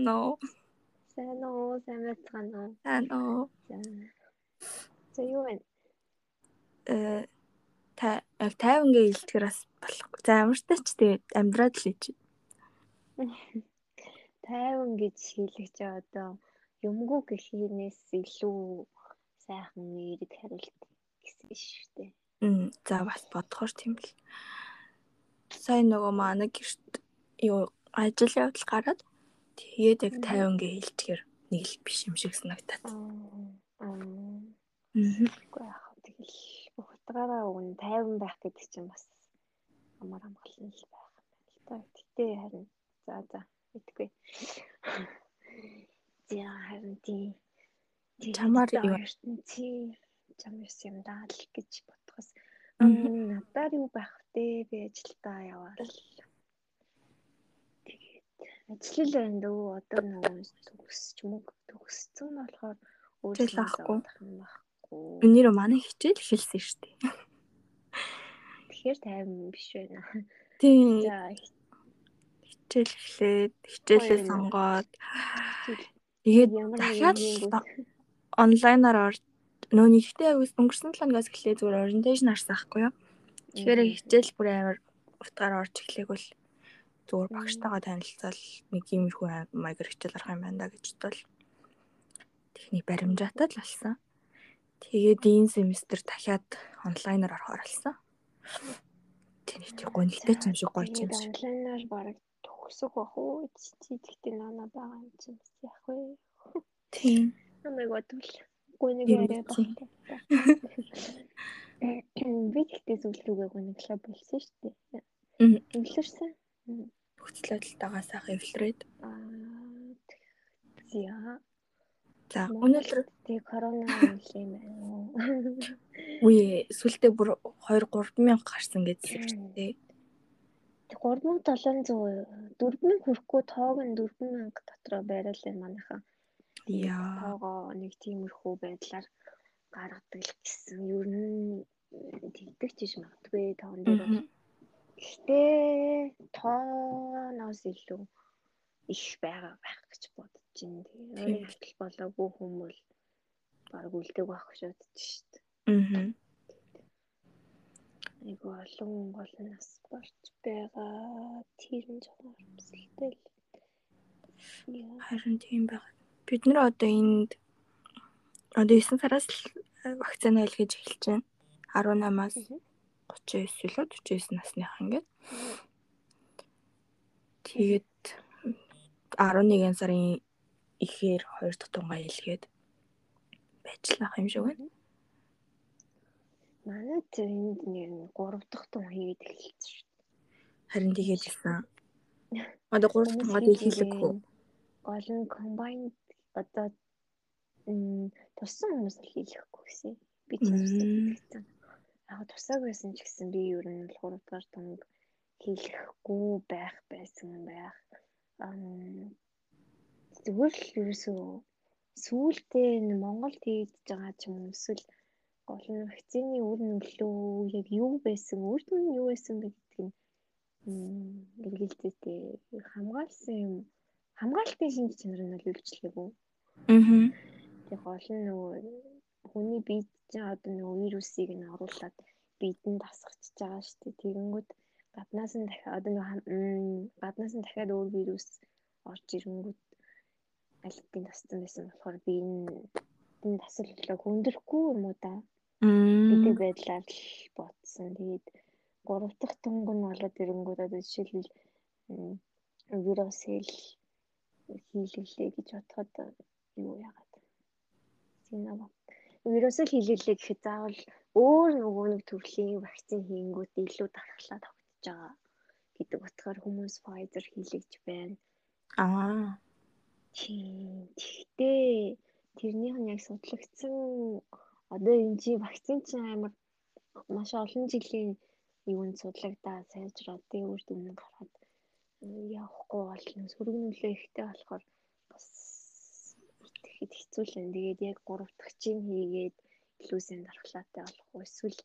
байна уу? Сайн уу? Сайн байна уу? Сайн уу? За юу вэ? Э та яг 50 гээ илтгэр бас болохгүй. За ямар ч тэгээд амьдраад л чи. 50 гэж хэлэх чи одоо юмгүй гэхийнээс илүү сайхан ирэх хариулт гэсэн шүү дээ. Мм за бас бодохоор тийм л. Сайн нөгөө манай гэрт юу ажил явдал гараад тэгээд яг 50 гээ хэлчихээр нэг л биш юм шиг санагдаад. Аа. Үгүй яах вэ? Тэгэл бүх утгаараа өгн 50 байх гэдэг чинь бас амар амгалан л байх юм байна л та. Гэтэ харин за за мэдгүй. За харин тийм чамаар юу? ертөнцийн чам юм даа л гэж бодхоос надаар юу байх вэ? Би ажилдаа яваал ажиллал байна дөө одоо нөгөө төгсч мөг төгссөн нь болохоор өөрчлөлт авахгүй. байхгүй. Өнөөдөр манай хичээл эхэлсэн шүү дээ тэгэхээр тайван биш байна. Тийм. Хичээл эхлээд хичээлээ сонгоод. тэгээд дахиад онлайнаар орж нөө нэгтэй өнгөрсөн 7 оноос эхлээ зүгээр ориентейшн харсан байхгүй юу. Тэгэхээр хичээл бүр амар утгаар орж эхлээгүүл зүгээр багштайгаа танилцал нэг иймэрхүү маягаар хичээл арах юм байна да гэж бодвол техник баримжаатай л болсон. Тэгээд энэ семестр дахиад онлайнаар орохоор болсон. Тэнийг тийм гонигтай ч юм шиг гоё юм шиг. Онлайнаар бараг төгсөх бах уу? Тэгтээ нана байгаа юм чинь яах вэ? Тийм. Намайг бодвол гониг яриа баг. Би тэгтээ зөвлөгөө гониглаа болсон шүү дээ. Эвлэрсэн. Нөхцөлөдөлтөөгөө сайхан эвлэрээд. Аа. За. Өнөөдөр тий корона юм байна? Үе сүлдээ бүр 2 3000 гарсан гэсэн чинь тий. 3700 4000 хүрэхгүй тоог нь 4000 дотроо байрал манайхан. Яа. Тоогоо нэг тиймэрхүү байдлаар гаргадаг л гэсэн. Ер нь тэгдэг ч магадгүй тоон дээр. Гэтэ тооноос илүү их байгаа байх гэж бодож байна. Тэгээ хүртэл болоогүй хүмүүс баг үлдэг байх гэж бодож шít. Аа. Айгу олон гол нас борч байгаа. Тэр нь жоохон хэмсэлтэй л. Харин тийм байна. Бид нэр одоо энд одоо 9 сараас вакцина илгээж эхэлж байна. 18-аас 39 илүү 49 насных ингээд. Тэгээд 11 сарын ихээр хоёр дахь тунгаа илгээд байжлах юм шиг байна. Манай тэнд нэг 3 дахь тун хийгээд эхэлсэн шүү дээ. Харин тэгээд ирсэн. Одоо 3 дахь тунгаа хийлэггүй. Гол нь combined одоо туссан хүмүүс хийлэхгүй гэсэн. Би ч хэлсэн. Яг тусааг байсан ч гэсэн би ер нь 3 дахь тунг хийлэхгүй байх байсан байх зүгээр л ерөөсөө сүүлдээ Монголд хийгдэж байгаа ч юм эсвэл гол нь вакцины үр нөлөө яг юу байсан үр дүн нь юу байсан бэ гэдг нь эргэлзээтэй хамгаалсан юм хамгаалтын шинж чанар нь үйлчлэгээгүй. Аа. Тэгээ гол нь нөгөө хүний биед чинь одоо нөгөө вирусыг нь оруулаад биедэнд тасгачж байгаа шүү дээ. Тэгэнгүүт гаднаас нь дахиад одоо нөгөө гаднаас нь дахиад өөр вирус орж ирэнгүүт албын тасцсан байсан болохоор би энэ тасаллаа хөндөхгүй юм уу да. Гэдэг байдлаар л бодсон. Тэгээд гурав дахь тунг нь болоод ирэнгүүт одоо жишээлбэл вирусэл хийлгэлээ гэж бодоход юу яагаад. Синава. Вирусэл хийлгэлээ гэхэд заавал өөр нөгөө нэг төрлийн вакцин хийнгүүт илүү дархлаа тогтож байгаа гэдэг утгаар хүмүүс Pfizer хийлгэж байна. Аа. Тэгтээ тэрнийх нь яг судлагдсан одоо энэ чи вакцин чинь амар маш олон жилийн юунд судлагдаа сайжраад үр дүн гараад явахгүй болно. Сөрөг нөлөө ихтэй болохоор бас итгэхэд хэцүү л энэ. Тэгээд яг гурав дахь чинь хийгээд илүү сайн дархлаатай болох уу эсвэл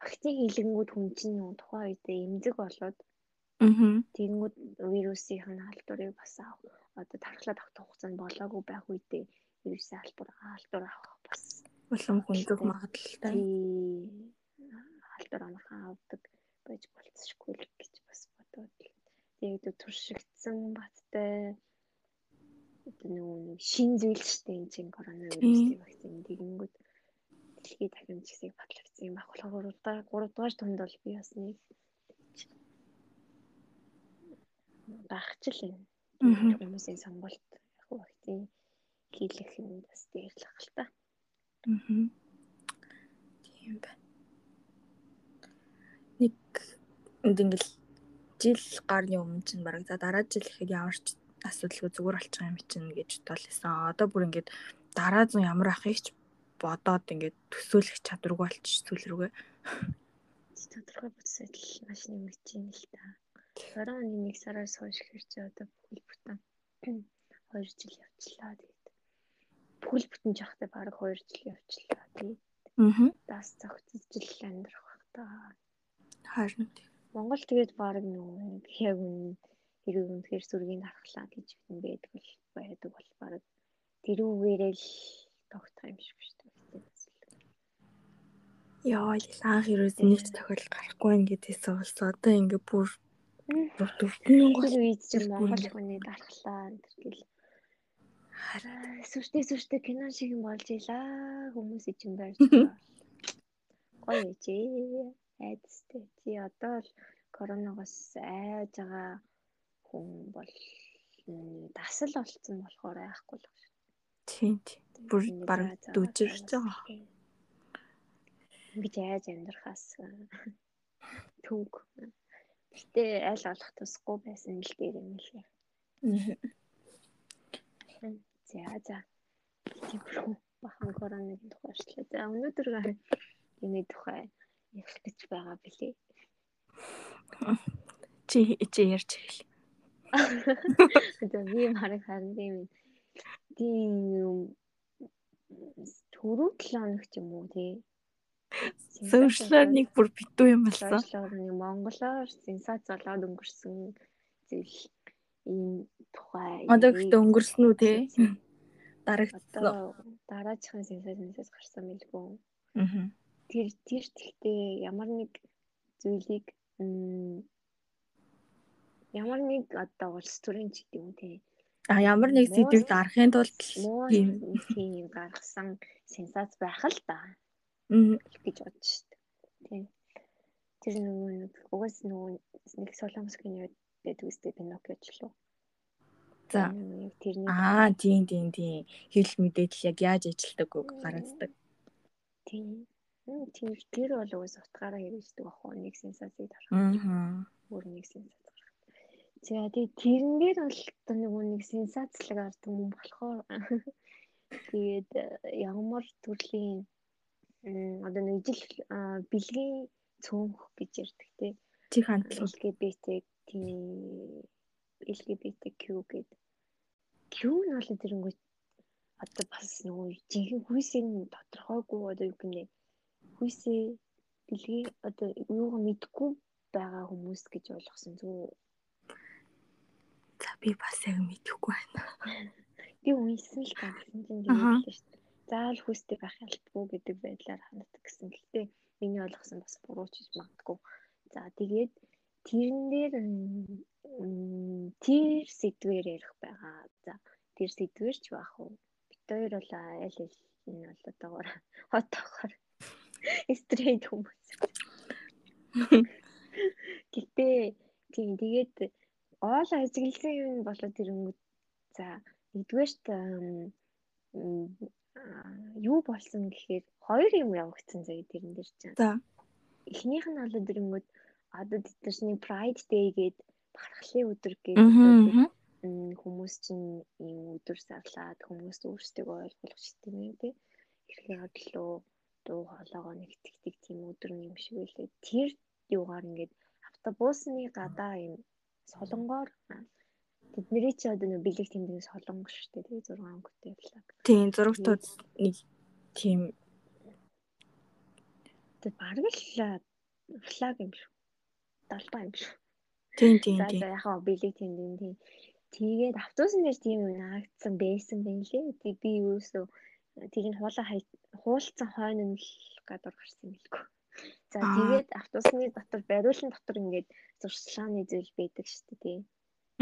вакцин хийлгэнгүүд хүн чинь тухайн үедээ эмзэг болоод Аа. Тэнгүүд вирусын халдварыг бас одоо тархлаад авах хугацаанд болоогүй байх үедээ ерөөсөө албар албар авах бас улам хүндрэх магадлалтай. Албар амархан авдаг байж болцсохгүй л гэж бас бодоод. Тэгээд туршигдсан баттай одоо нөгөө нэг шин зүйл дээ энэ чинь коронавирусын вакцины тэгэнгүүт дэлхийд дахин чигсийг батлагдсан юм баг болохоор 3 дугаар тунд бол би бас нэг багчл энэ хүмүүсийн сонголт яг вакцины хийлэх нь бас дээрлэх л та. Аа. Тийм байна. Нэг ингээл жил гарны өмнө чинь бараг за дараа жил ихэд ямар ч асуудалгүй зүгээр болчих юм чинь гэж толсон. Одоо бүр ингээд дараа зүүн ямар ахыг ч бодоод ингээд төсөөлөх чадваргүй болчих сүүл рүүгээ. Тодорхой бодсод л маш нэмэгдэж байна л та. 20 оны 1 сараас хойш хэрч одоо бүхэл бүтэн 2 жил явчлаа тэгээд бүхэл бүтэн жахтай бараг 2 жил явчлаа тэгээд аа дас зогцож жил амьдрах бах та харин Монгол тэгээд бараг нөгөө яг үн хэрэг үнэхээр сүргийн дархлаа гэж битэн байдаг бол байдаг бол бараг тэрүүгээрээ л тогтох юм шиг шүү дээ. Яа, анх ерөөс нэг тохиол гарахгүй байна гэдээс улс одоо ингээ бүр 4000 үед чинь монгол хүний дархлаа энэ гэл сүртэй сүртэй кино шиг юм болж илаа хүмүүс ичэн байж байгаа. Гоё чи айдстэй чи. Одоо л коронавигоос айж байгаа хүн бол дасал болцсон болохоор айхгүй л байна. Тийм тийм. Бүр бараг дүүжирч байгаа. Ингэж айж амьдрахаас түүг Гэтэ аль олох тусахгүй байсан л дээр юм л яа. За за. Тийм бахан коронавигийн тухай ярьчлаа. За өнөөдөр энэ тухай ярих гэж байгаа билээ. Чи чи ярьж эхэл. За би марыг харин тийм тийм түрүү 7 хоног ч юм уу тий Сошиалар нэг бүр битүү юм болсон. Сошиалар нэг монголоор сенсац болоод өнгөрсөн зүйл ийм тухай. Одоо гэхдээ өнгөрсөн үү те? Дарагдсан. Дараачихын сенсацнаас гарсан мэлгүй. Аа. Тэр тэр тэгтээ ямар нэг зүйлийг ямар нэг одоо улс төрийн ч гэдэг юм те. А ямар нэг сэдвийг дарахын тулд тийм гаргасан сенсац байх л та гэж бодож штт. Тийм. Тэр нөгөө нэг угаас нөгөө нэг солонгос кино байдаг үстэй Пиноккиоч лөө. За. Тэрний Аа, тийм тийм тийм. Хэл мэдээлэл яг яаж ажилтдаг үг гаргацдаг. Тийм. Тийм тэр бол угаас утгаараа хэрэгждэг ах нэг сенсацийг дарах. Аа. Өөр нэг сенсац. За тий тэрэн дээр бол одоо нөгөө нэг сенсацлаг ард юм болохоор тэгээд ямар төрлийн одоо нэг ижил бэлгийн цөөнх гэж ярьдаг те. Чи хандлага LGBT тийм LGBTQ гэдэг. Q нь бол тэрнгүүт одоо бас нөгөө жинхэнэ хүйсийн тодорхойгүй одоо юу гэнэ хүйсээ бэлгийн одоо юугаа мэдгүй байгаа хүмүүс гэж ойлгосон зүг. Би бас яг мэдэхгүй байна. Би унсан л гайхсан чинь тийм л шүү дээ заавал хүүстэй байх ялтгүй гэдэг байдлаар ханддаг гэсэн. Гэхдээ миний ойлгосон бас буруу ч магадгүй. За тэгээд тэрэн дээр тэр сэдвээр ярих байгаа. За тэр сэдвэр ч байх уу? Бид хоёр бол аль аль энэ бол одоогоор хотоогоор стрейт хүмүүс. Гэтэ тийм тэгээд гол ажигласан юм болоод ирэнгүүт за нэгдүгээрт юу болсон гэхээр хоёр юм явагдсан заяа тэрэн дээр чинь. За. Эхнийх нь бол дэрнгүүд одоо тэдний Pride Day гээд бахархлын өдөр гээд хүмүүс чинь ийм өдөр зарлаад хүмүүс өөрсдөө ойлгуулах тийм ээ тий. Хэрхэн одлоо дуу хоолойгоо нэгтгэдэг тийм өдөр юм шиг байлээ. Тэр юугаар ингээд автобусны гадаа юм солонгоор Тэдний чи одоо нэг бэлэг тэмдэгээс солонгос шүү дээ. Тэгээ 6 өнгөтэй флаг. Тийм зурагтууд нэг тийм тэг бараг л флаг юм шүү. Далбаа юм шүү. Тийм тийм тийм. За яг хаа бэлэг тэмдэг тийм. Тэгээд автобусын дээр тийм юм наагдсан байсан байна лээ. Тэг би юусоо тэрийг хуулаа хуулцсан хойно л гадуур гарсан юм лгүй. За тэгээд автобусны дотор бариулын дотор ингээд зуршлагын зүйл байдаг шүү дээ.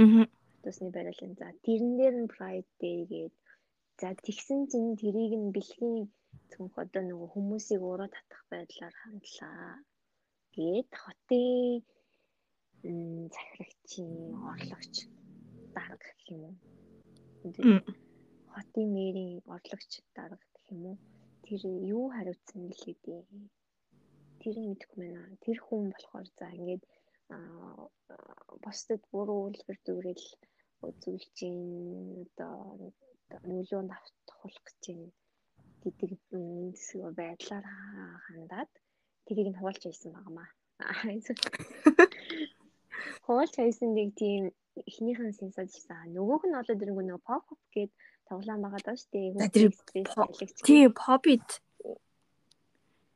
Аа. Автобусны бариулын. За тэрэн дээр нь Pride Day гээд за тэгсэн чинь тэрийг нь бэлгийн цонх одоо нөгөө хүмүүсийг уруу татах байдлаар хандлаа. Гээд хотын захирагчийн орлогч дарга гэх юм уу. Хотын мэрийн орлогч дарга гэх юм уу. Тэр юу хариуцсан бэлээ дээ. Тэрийг мэдэхгүй байна. Тэр хүн болохоор за ингээд бусдад буруу үйлдвэр дүгрэл үзүүлж ийн одоо нөлөөнд автахуулах гэж ийн гэдэг байдлаар хандаад тэрийг нь хуулж байсан байнамаа. Хуулж хайсан нэг тийм эхнийхэн сенсац хийсэн. Нөгөөх нь болоод ирэнгүү нөгөө pop up гээд тоглоом байгаа даа шүү дээ. Тий,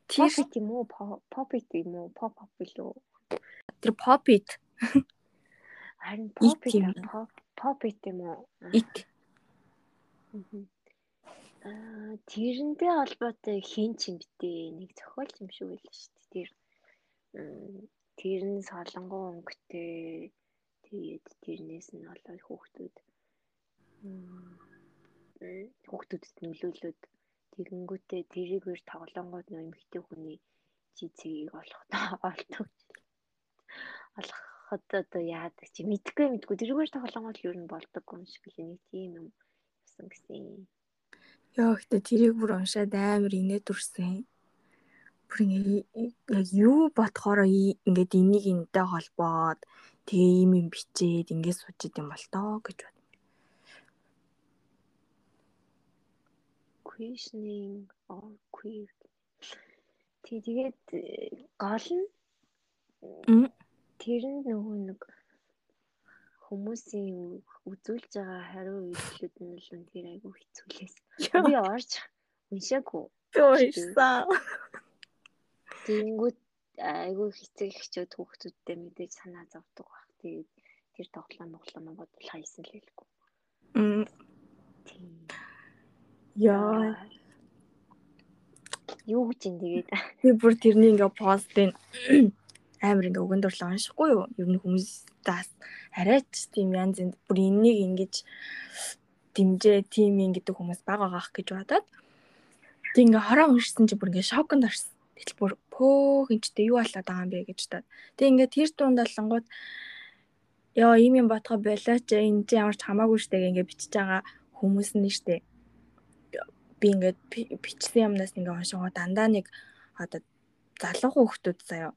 pop-it. Тийм үү? Pop-it юм уу? Pop up билүү? Тэр pop-it. Харин pop-it pop-it юм уу? It. Аа, тэрнтэй холбоотой хин ч юм битээ. Нэг зохиолч юм шиг байлаа шүү дээ. Тэр тэр нь солонгон өнгөтэй тэгээд тэрнээс нь болоод хүүхдүүд хүүхдүүдэд нөлөөлөд тэгэнгүүтээ тэрийг өөр тоглоомгод нөө эмхтэй хүний жицгийг олох олдог олоход одоо яадаг чи? Мэдгүй мэдгүй тэрүүгээр тоглоомгод юу н болдог юм шиг л нэг тийм юм юмсан гэсэн. Яа гэхдээ тэрийг бүр уншаад амар инээд үрсэн бүр яг юу бодохоор ингээд энийг энэтэй холбоод тэгээ ийм юм бичээд ингээд сууж идэм бол тоо гэж Questioning or queer. Тэгээд гол нь тэр нь нөгөө нэг хүмүүсийн үзүүлж байгаа хариу үйлдэлүүд нь л үнээр айгүй хэцүүлээс. Би орж уншаагүй. Би уншсан. Тэгэнгүүт айгүй хэцэг хчүүд хүүхдүүдтэй мэдээж санаа зовдөг баг. Тэгээд тэр тоглоом моглоом бодвол хайсан л хэлэхгүй. Яа. Юу гэж юм тэгээд. Би бүр тэрний ингээ постын амар ингээ өгөн дурлаа уншихгүй юу? Ер нь хүмүүстээс арайч тийм янз бүр энэнийг ингэж дэмжээ юм гэдэг хүмүүс бага байгаах гэж бодоод тэг ингээ хороо уншсан чи бүр ингээ шоконд орсон. Тэгэл бүр пөөх энэчтэй юу болоод байгаа юм бэ гэж таад. Тэг ингээд тэр дунд алангууд ёо ийм юм бодгоо болооч энэ чи ямар ч хамаагүй штэ ингээ бичиж байгаа хүмүүс нь штэ. Би ингээд бичсэн юмнаас ингээ уншгаа дандаа нэг одоо залуу хүүхдүүд заяа.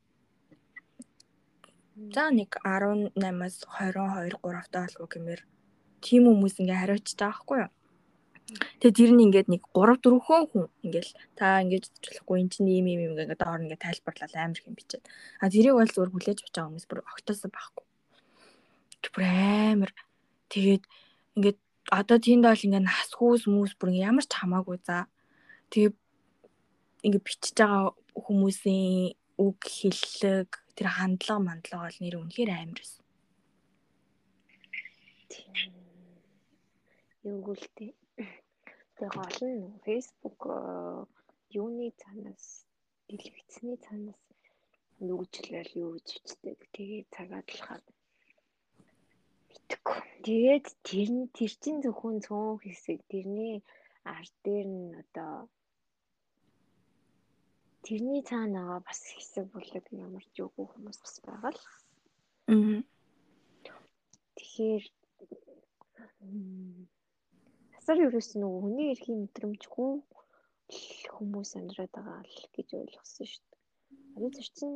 За нэг 18-аас 22 3 таа болов гэмээр тийм хүмүүс ингээ хариуцж байгаа байхгүй юу? Тэгээ тэр нь ингээд нэг 3 4 хүн ингээл та ингэж зурчлахгүй эн чинь ийм ийм юм ингээд доор ингээд тайлбарлал амар хэм бичээд. А тэрийг бол зүгээр хүлээж авч байгаа хүмүүс бүр огтоосоо байхгүй. Бүр амар тэгээд ингээд одоо тийнд бол ингээд насхүүс хүмүүс бүр ямар ч хамаагүй за. Тэгээ ингээд бичиж байгаа хүмүүсийн үг хэллэг тэр хандлага мандлага бол нэр үнэхээр амар байсан. Юу гүлтэй Тэгээ гол нь Facebook э, юуны цаанаас дэлгэцний цаанаас нүгжлэл юу гэж бичдэг. Тэгээ цагаадлахаар битггүй. Тэгээд тэр нь тэр чин зөвхөн цөөн хэсэг тэрний ард дээр нь одоо тэрний цаанаа бас хэсэг бүлэг ямар ч үгүй хүмүүс бас байгаа л. Аа. Тэгэхээр Асар ерөөс нөгөө хүний эрхийн мэдрэмжгүй хүмүүс амьдраад байгаа л гэж ойлгосон шүү дээ. Ари зөрчин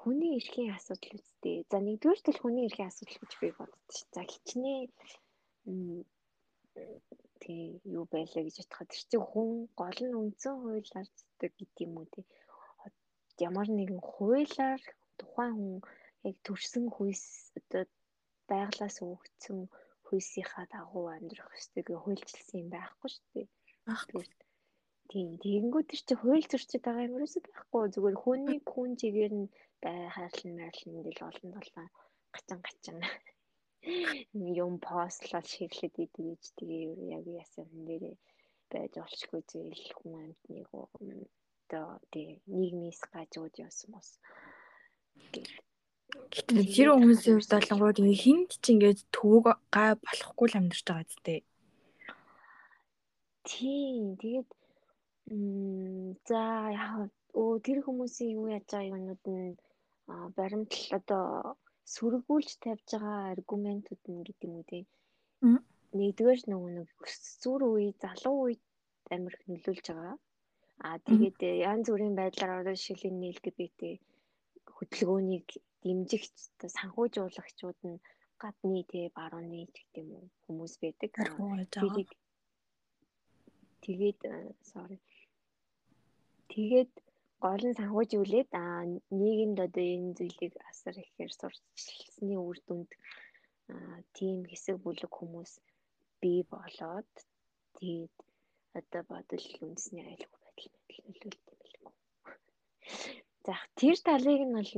хүний эрхийн асуудал үстэй. За нэгдүгээр тэл хүний эрхийн асуудал гэж би ш. За хичнээн тий юу байлаа гэж бодоход тэр чинь хүн гол нь үндсэн хуулиар зүйдэг гэдэг юм уу тий. Ямар нэгэн хуулиар тухайн хүн яг төрсэн хүйс одоо байглаас өгсөн хүйсийнхаа дагуу амьдрах ёстой гэж хуульчилсан юм байхгүй шүү дээ. Байхгүй. Тийм. Тэгэнгүүт тэр чи хууль зөрчид байгаа юм ерөөсөй байхгүй. Зүгээр хүний хүн чигээр нь бай хайрлан маярлан дэл олон толгой гачан гачан юм постлол шиглээд идэг гэж тэгээ яг яасан нэрээ байж олчгүй зээл хүн амьтныг одоо тэгээ нийгмээс гажууд явсан бас Гэтэл тэр хүмүүсийн хувьд болонгууд хинт ч ингээд төвөг гай болохгүй л амьдарч байгаа зү. Тийм. Тэгээд за яг өө тэр хүмүүсийн юу яаж байгаа юмнууд нь баримтал одоо сөргүүлж тавьж байгаа аргументууд нь гэдэг юм үү те. Нэгдүгээр нөгөө нэг зүр үе, залуу үед амирх нөлөөлж байгаа. Аа тэгээд янз бүрийн байдлаар одоо жишээлийн LGBT хөдөлгөөнийг дэмжигч санхүүжуулагчуд нь гадны те барууны гэдэг юм уу хүмүүс байдаг. Тэгээд тэгээд sorry. Тэгээд гол нь санхүүжүүлээд а нийгэмд одоо энэ зүйлийг асар ихээр сурчилсны үр дүнд тийм хэсэг бүлэг хүмүүс бий болоод тэгээд одоо бодол үндэсний аюулгүй байдал нөлөөлт юм билгүй. За тэр талыг нь бол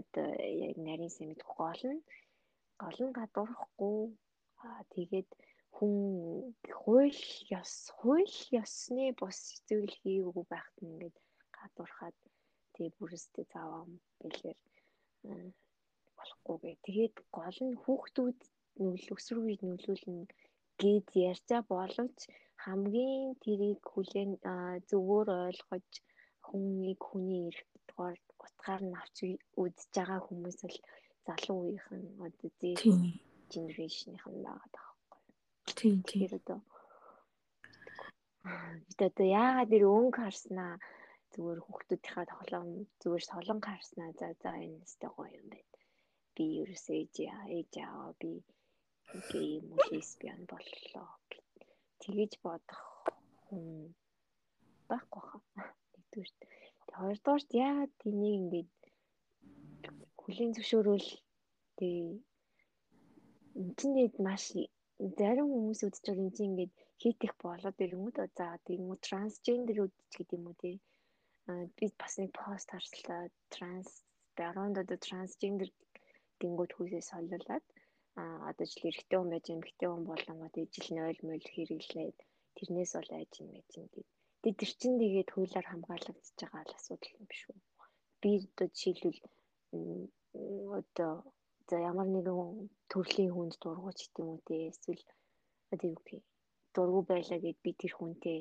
одоо яг нарийн сайн мэдэх гол нь гол нь гадуурхгүй аа тэгээд хүн хууль ёс хууль ёсны бус зүйл хийгээгүй байхад ингээд гадуурхаад тэгээ бүрээсээ зааваа бэлэр болохгүй гэ. Тэгээд гол нь хүүхдүүд нүүл өсвөрүүд нөлөөлнө гэж ярьчаа боловч хамгийн тэрийг хүлээн зөвөр ойлгож хүнийг хүний эрх дугаар утгаар нь авч үзэж байгаа хүмүүс л залуу үеийнхэн одоо зээ генерашныхан байгаа таахгүй. Тийм тийм одоо бид одоо яагаад тэр өнгө харснаа зүгээр хүүхдүүдийнхаа тоглоом зүгээр солон харснаа за за энэ өстэй гоё юм байна. Би ерөөсөө ээж ээж аваа би гей юм уу лесбиан боллоо. Тэгэж бодох хүн байхгүй хаа. Нэгдүгээр. Хоёрдугаарт яагаад энийг ингээд хүлийн зөвшөөрөл тэгээ энтэнд маш зарим хүмүүс үзэж байгаа юм чинь ингээд хийх болоод ирэнгүүт за тийм үү трансгендерүүд ч гэдэг юм уу тий. Би бас нэг пост харслаа транс баруунд одоо трансгендер гингүүд хүсээс солиулаад а одоо жил эрэгтэй хүн байж эмэгтэй хүн болонгод ижил нь ойл мойл хэрэглээд тэрнээс бол айж юм байж юм гээд тэгээд тэр чин тэгээд хуулиар хамгаалагдчихж байгаа л асуудал юм биш үү? Би одоо жишээлбэл одоо за ямар нэгэн төрлийн хүнд уу те эсвэл одоо юу гэх дургу байлаа гэд би тэр хүнтэй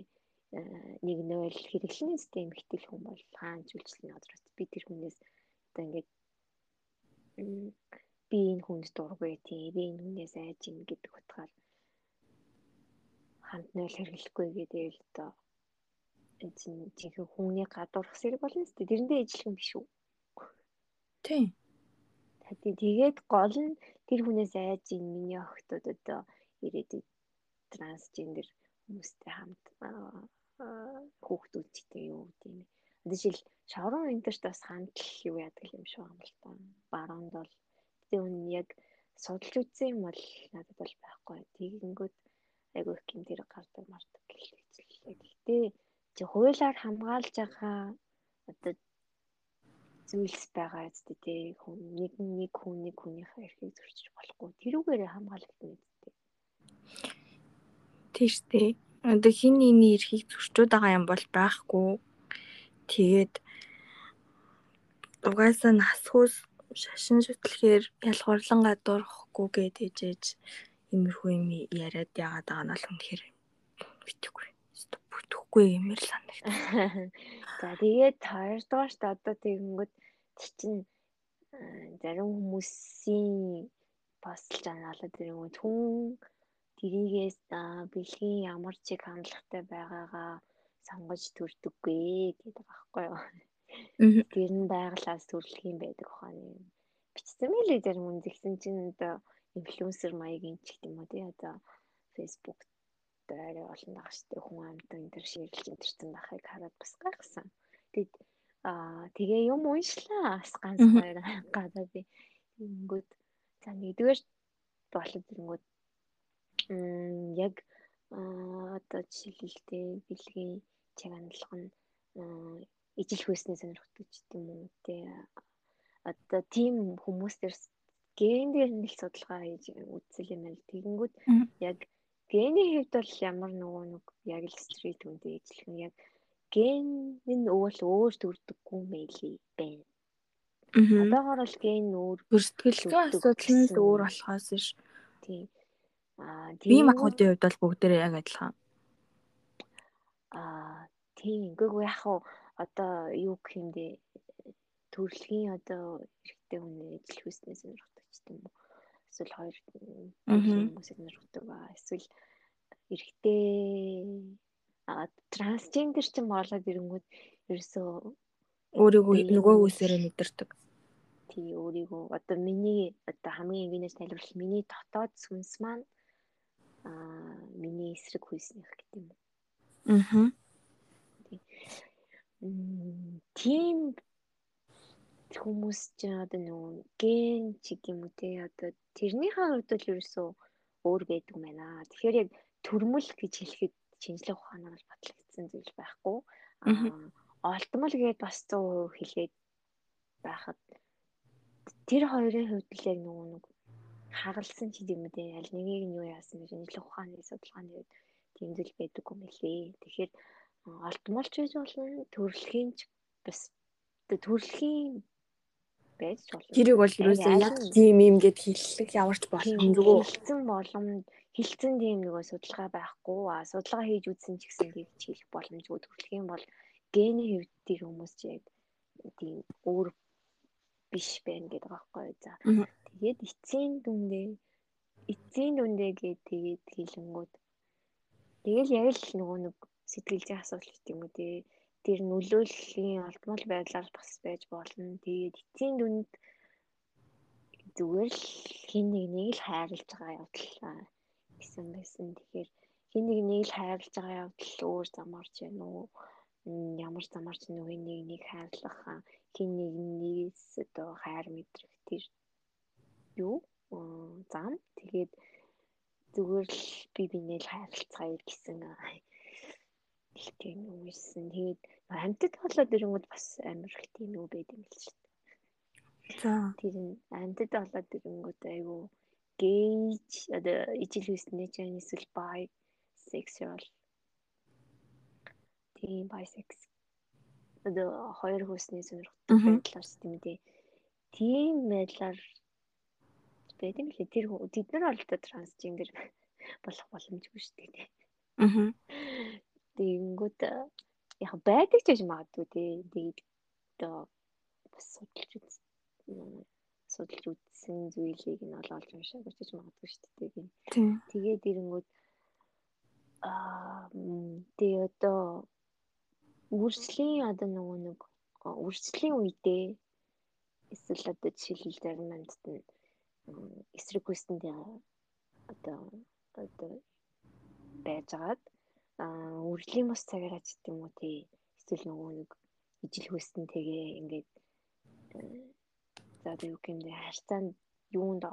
нэг нөөл хэрэглэнэ систем ихтэл хүн бол хаанч үйлчлэн одроос би тэр хүнээс одоо ингээд би энэ хүнд дургүй тий би энэ хүнээс айж ин гэдэг утгаар хамт нөөл хэрэглэхгүй гэдэг л одоо энэ чинь хүний гадуурх зэрэг болно шүү дээ тэрэндээ юм биш үү? Тий Тэгээд гол нь тэр хүнээс айж ин миний охтууд одоо ирээдүйд трансгендер хүмүүстэй хамт хүүхдүүд гэдэг юу гэдэг юм. Жишээл шаврын интерт бас хандлал юу яадаг юм шиг юм л та. Баруунд бол тэгээ үн яг судалж үзсэн юм бол надад бол байхгүй. Тэгэнгүүт айгүй их юм тэр гардаг мардаг гэлээ. Гэтэ чи хуулиар хамгаалж байгаа одоо зүйлс байгаа зү тэ хүн нэг нэг хүн нэг хүнийхээ эрхийг зөрчиж болохгүй тэрүүгээрээ хамгаалагдана гэдэг. Тийш дээ одоо хин нэний эрхийг зөрчөөд байгаа юм бол байхгүй. Тэгээд угаасаа насхүүс шашин шүтлэхээр ялгуурлан гадуурхгүй гэдэж ээж имерхүү юм яриад яагаад байгаа нь бол үнэхээр битгэхгүй. Бүтэхгүй юмэр л санагд. За тэгээд хоёрдугаарт одоо тэгэнгүүт чинь зарим хүмүүсийн постл жанаалаад ирэнгүүт хүн тэрийгээс бэлгийн ямар чиг хандлагатай байгаагаа сонгож төрдөггүй гэдэг байхгүй юу. Тэр нь байглаас төрлөх юм байдаг ухааны. Бичсэн мэлээ зарим хүн зэгсэн чинь одоо инфлюенсер маягийн ч гэдэг юм уу тий одоо фейсбુક дээр олон дах штэ хүн амтан энэ төр ширлж интерсэн байхыг хараад бас гайхсан. Тэгэд аа тэгээ юм уншлаа. Бас ганц хоёр гадаа би ингэнгүүт за нэгдүгээр болоод ирэнгүүт яг одоо жишээлбэлтэй бэлгийн чиг хандлага нь ижил хөөсний сонирхдаг ч юм уу те одоо тийм хүмүүстэр ген дээр нь л судалгаа хийж үзэл юм байна. Тэгэнгүүт яг гений хэвд бол ямар нөгөө нэг яг л стрит үндэ нь яг ген нь өвөл өөр төрдөггүй мэлий байна. Одоогоор бол ген өөр сэтгэлгээ асуудал нь л өөр болохоос ш. Тийм. Аа бие махбодын хувьд бол бүгдээрээ яг адилхан. Аа тийм. Гэхдээ яг хуу одоо юу гэх юм бэ? Төрөлхийн одоо эрэгтэй хүний ижил хүснээс сонирхдаг ч юм уу. Эсвэл хоёр хүмүүсийг сонирхдаг ба эсвэл эрэгтэй а трансгендер ч юм болоод ирэнгүүт ерөөсөө өөрийгөө нөгөө үсээрээ мэдэрдэг. Тий өөрийгөө одоо миний одоо хамгийн энгийнээс тайлбарлах миний дотоод сүнс маань аа миний эсрэг хүйснийх гэдэг юм. Аа. Тийм хүмүүс ч одоо нөгөө ген ч юм уу те одоо тэрнийхээ хувьд л ерөөсөө өөр байдаг байна. Тэгэхээр яг төрмөл гэж хэлэхэд шинжлэх ухаанаар бол батлагдсан зүйл байхгүй. Аа олдмол гэдээ бас 100% хэлээд байхад тэр хоёрын хувьд л яг нөгөө нэг хагалсан ч юм уу аль нэгийг нь юу яасан гэж шинжлэх ухааны судалгааны тийм зүйл байдаг юм лээ. Тэгэхээр олдмолч байж болно төрөлхийн ч бас төрөлхийн байж болно. Тэрийг бол ерөөсөө яг тийм юм гэд хэллэг яварч боломжгүй. Хилцэн боломж хилцэн тийм нөгөө судалгаа байхгүй. А судалгаа хийж үзсэн ч гэсэн тийм хэлэх боломжгүй. Төрөлхийн бол гений хэвд тэр хүмүүс ч яг тийм өөр биш байна гэдэг байхгүй. За тэгээд эцсийн дүндээ эцсийн дүндээ гээд тэгээд хэлэнгүүд тэгэл яг л нөгөө нэг сэтгэлзээ асуудал гэх юм уу тий тэр нөлөөллийн олдмол байдлаар бас байж болно. Тэгээд эцсийн дүнд зүгээр л хин нэг нэг л хайрлаж байгаа явдал гэсэн байсан. Тэгэхээр хин нэг нэг л хайрлаж байгаа явдал өөр замаарч байна уу? Ямар замаарч нөгөө нэг нэг хайрлах хин нэг нэгээс одоо хайр мэдрэх тэр юу зам тэгээд зүгээр л би бинээ л хайрлцгаая гэсэн тийм үгүйсэн. Тэгээд амьтад болоод ирэнгүүт бас амар их тийм үү байд юм л шүү дээ. За. Тэр нь амьтад болоод ирэнгүүт айгүй гейж одоо ижил хүснэ ч эсвэл бай сексуал тийм байсекс одоо хоёр хүсний сонирхолтой байдлаар үү тийм байдлаар байт юм лээ тэр тэд нар бол одоо трансгендер болох боломжгүй шүү дээ аа тэгэнгүүт яг байдаг ч гэж магадгүй тий тэгээд одоо бас судалж үз судалж үзсэн зүйлийг нь ол олж уншаа гэж магадгүй шүү дээ тэгээд ирэнгүүт аа тэгээ одоо үржлийн одоо нөгөө нэг үржлийн үедээ эсвэл одоо жишээлбэл зарим амьтад нь эсрэг хүстэнд одоо одоо байжгаад аа үржлийн бус цагаараа ч гэдэг юм уу тий. Эсвэл нөгөө нэг ижил хүссэн тэгээ ингээд за одоо юу гэмдэ харьцаанд юунд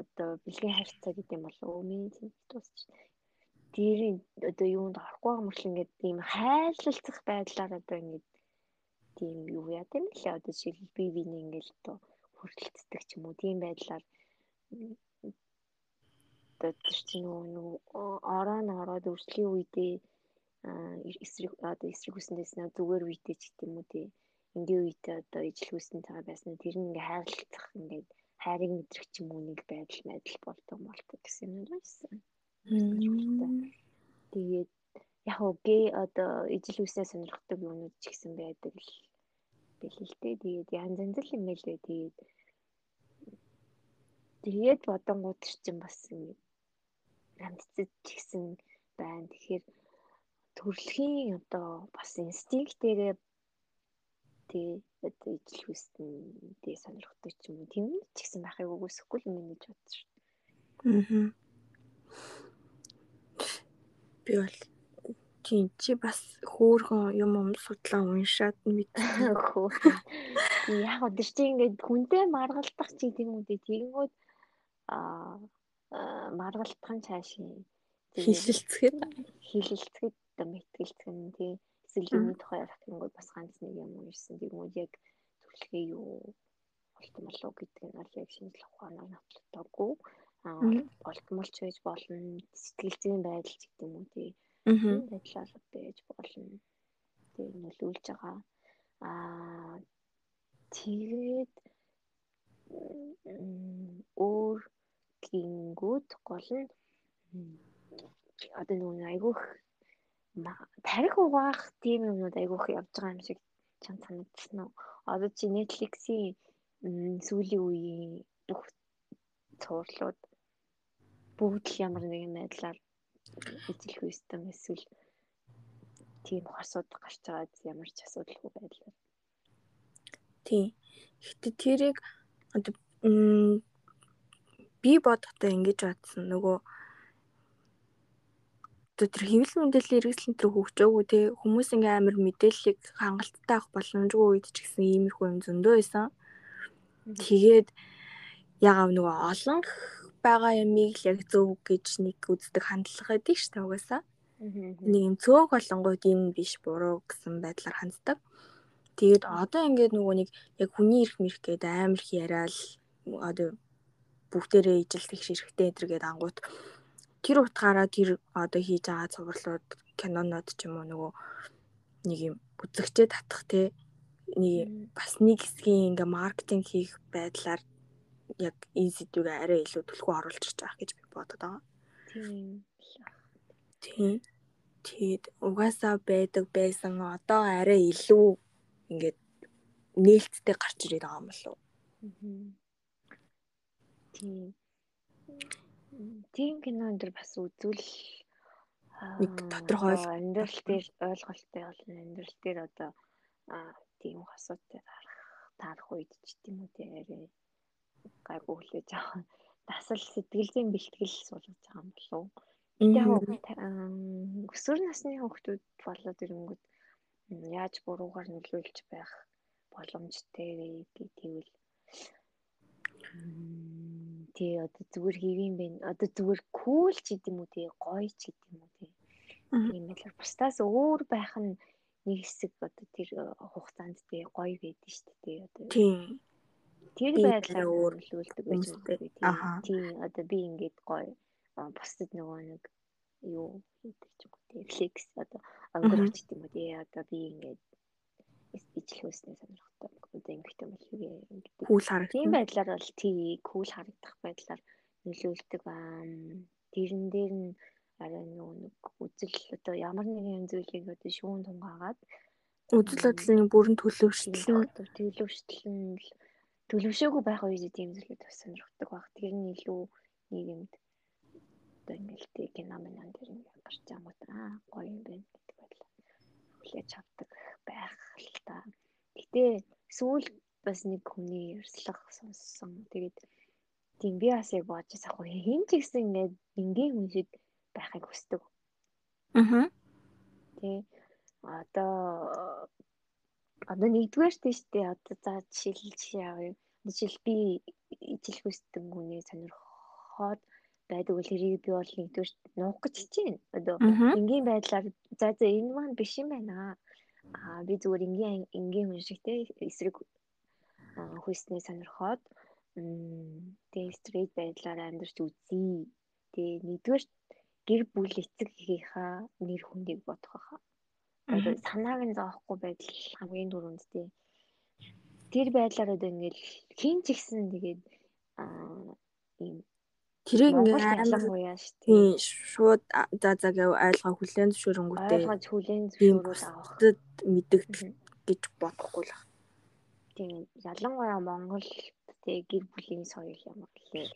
одоо бэлгийн харьцаа гэдэг юм болов уу миний тусч дээрийн одоо юунд орохгүй мөрөл ингээд ийм хайрлалцах байдлаар одоо ингээд тийм юу яа тийм л одоо жишээл би биний ингээд одоо хүргэлцдэг ч юм уу? Тийм байдлаар одоо чинь нөгөө ороо н ороод өрсөлдөлийн үедээ эсрэг одоо эсрэг хүсэндээс нэг зүгээр үедээ ч гэдэг юм уу тий энгийн үедээ одоо ижил хүссэн цагаа байсан тэр нь ингээ хайрлах ингээд хайрыг мэдрэх ч юм уу нэг байдал байдал болдог болдог гэсэн юм байсан. Тэгээд яг гээ одоо ижил үснээ сонирхдаг юмнууд ч гэсэн байдаг л бэлээ л дээ. Тэгээд янз янз л юм нэлээ. Тэгээд тэгээд бодонгууд чинь бас амьдцад ч гэсэн байна. Тэгэхээр төрөлхийн одоо бас инстинктээрээ одоо ижил хүснээ сонирхдаг ч юм уу тийм ч гэсэн байхыг үгүйсэхгүй юм гэж бодсон шүү. Аа би бол тийм чи бас хөөхөн юм юм судлаа уншаад хөө. Яг чи ингээд хүнтэй маргалдах чи тийм үү тэгэнгүүт аа маргалдах нь цаашийн хилэлцгээд хилэлцгээд одоо мэтгэлцэх нь тий эсвэл юуны тухай ярих гэнгүүт бас ганц нэг юм уншсан тэгмүүд яг төлхөө юу болтон болов гэдэг нь бол яг шинжлэх ухаанаар нотлогдоогүй. Аа болтмолч байж болно, сэтгэл зүйн байдал ч гэдэг юм уу тий. Байдлаар байж болно. Тэр нөлөөлж байгаа. Аа тэгээд өөр гингүүд гол нь одоо нөгөө айгүйх тарих угаах тийм юмнууд айгүйх явж байгаа юм шиг чам санагдсан уу? Одоо чи Netflix-ийн сүүлийн үеийн бүх цувралууд бүгд л ямар нэгэн байдлаар ижил хүйстэн эсвэл тийм асуудал гарч байгаа ямар ч асуудалгүй байдлаар. Тийм. Гэтэ тэрийг одоо би бодохдоо ингэж бодсон нөгөө тэр хэвлэл мэдээллийн хэрэгсэл төр хөгжөөгөө те хүмүүс ингээ амар мэдээллийг хангалттай авах боломжгүй үед ч гэсэн иймэрхүү юм зөндөө байсан. Тэгээд ягаав нөгөө олон байгаа ямиг л яг зөв гэж нэг үздэг хандлага байдаг шүү дээ угаасаа. Нэг юм цөөх болонгууд юм биш буруу гэсэн байдлаар ханддаг. Тэгээд одоо ингээд нөгөө нэг яг хүний эрх мэрх гэдэг амар их яриад одоо бүгдээрээ ижилт их ширхтээ энэ гээд ангууд тэр утгаараа тэр одоо хийж байгаа цувралууд кинонод ч юм уу нөгөө нэг юм үзэгчээ татах те нэг бас нэг хэсгийн ингээ маркетинг хийх байдлаар яг энэ сэдвийг арай илүү түлхүү оруулж байгаа гэж би бодод байгаа. Тийм. Тийм. Тэгэд угаасаа байдаг байсан одоо арай илүү ингээд нээлттэй гарч ирээд байгаа юм болов. Тийм тийм кино энэ бас үзвэл нэг тодорхой амьдрал дээр ойлголттой болно. Амьдрал дээр одоо тийм асуудал гарах таарах үед ч тийм үү арай гайгүй хүлээж авах. Дасал сэтгэлийн бэлтгэл суулгаж байгаа юм болов. Яг өсвөр насны хүүхдүүд болоод ирэнгүүт яаж буруугаар нөлөөлж байх боломжтой гэвэл тий одоо зүгээр хэвийн бэ? Одоо зүгээр кул ч гэдэм үү тий гоё ч гэдэм үү тий. Тийм байлаар бусдаас өөр байх нь нэг хэсэг одоо тэр э, хугацаанд тий гоё байдаг шүү дээ тий одоо. Тий. Тэр байдлаар өөрлөлдөг байж магадгүй тий. Тий одоо би ингээд гоё бусдад нөгөө нэг юу хийдэг ч юм уу тий флекс одоо өнгөрч гэдэг юм уу тий одоо би ингээд ижил хөөснөө сонирхтой одоо эмгэгтэй мэл гэдэг. Кул харагдах. Тийм байдлаар бол тий кул харагдах байдлаар нөлөөлдөг. Тэрэн дээр нь арай нэг үзэл одоо ямар нэгэн зүйлийг одоо шүүн тунгаагаад үзэл бодлын бүрэн төлөвшөлт төлөвшөлт нь төлөвшөөгүй байх үед тийм зүйлүүд бас сонирхдаг баг. Тэр нь илүү нийгэмд одоо ингээл тий кино мэн дээр ингээд гарч байгаа гот аа гоё юм байна гэдэг байдлаар хүлээж авдаг байх л та. Гэтэ сүүл бас нэг хүний ярьслага сонссон. Тэгээд тийм би бас яг бодож авах хин ч гэсэн ингээд энгийн хүн шиг байхыг хүсдэг. Аа. Тэ одоо одоо нэгдүгээр тийш дээ одоо за жишээл жишээ авъя. Жишээл би ижил хүсдэг хүний сонирхоод байдаг үл хэрийг би бол нэгдүгээр нуух гэж чинь. Одоо энгийн байдлаар за за энэ маань биш юм байна Аа би зүгээр энгийн энгийн хүн шиг те эсрэг хүйснээ сонирхоод тэгээ стрейт байдлаар амьдарч үзье. Тэгээ нэгдүгээр гэр бүл эцэг эхийнхаа нэр хүндийг бодох хаа. Одоо санааг нь зоохгүй байдал хамгийн түрүүнд тий. Тэр байдлаар одоо ингээл хин ч ихсэн тэгээд аа ийм Тэрийг ингээ айлгууяа шүү дээ. Тийм шууд за за гэв айлгаа хүлэн зөвшөөрөнгүүтэй. Айлгаж хүлэн зөвшөөрүүл авах мэдэгдэл гэж бодохгүй л. Тийм ялангуяа Монгол тэг гэр бүлийн соёл ямар гэлээ.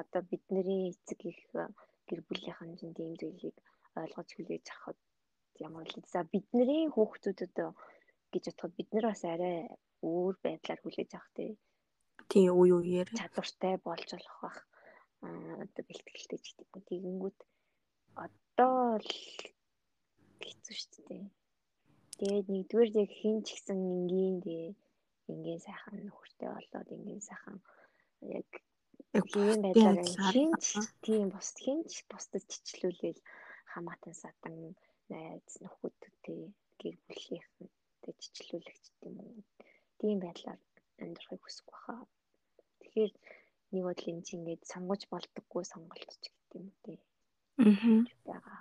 Одоо бидний эцэг их гэр бүлийнхэн чинь тийм зүйлийг ойлгож хүлээж авахд ямар л за бидний хүүхдүүд одоо гэж бодоход бид нар бас арай өөр байдлаар хүлээж авах тий тий уу үеэр чадвартай болж болох бах одоо бэлтгэлтэй ч гэдэг юм. Тэгэнгүүт одоо л хэцүү шүү дээ. Тэгээд нэгдүгээр яг хин ч гэсэн энгийн дээ энгийн сайхан нөхөртэй болоод энгийн сайхан яг тийм байдлаар хин ч тийм бус хин ч бусдад чичлүүлээл хамаатан садан найз нөхөдтэй гэр бүлийнхэнтэй чичлүүлэгч юм уу. Тийм байдлаар амьдрахыг хүсэхгүй хаа. Тэгэхээр нэг бодол энэ чинь ингээд сонгож болдоггүй сонголт ч гэдэг юм дээ. Аа. байгаа.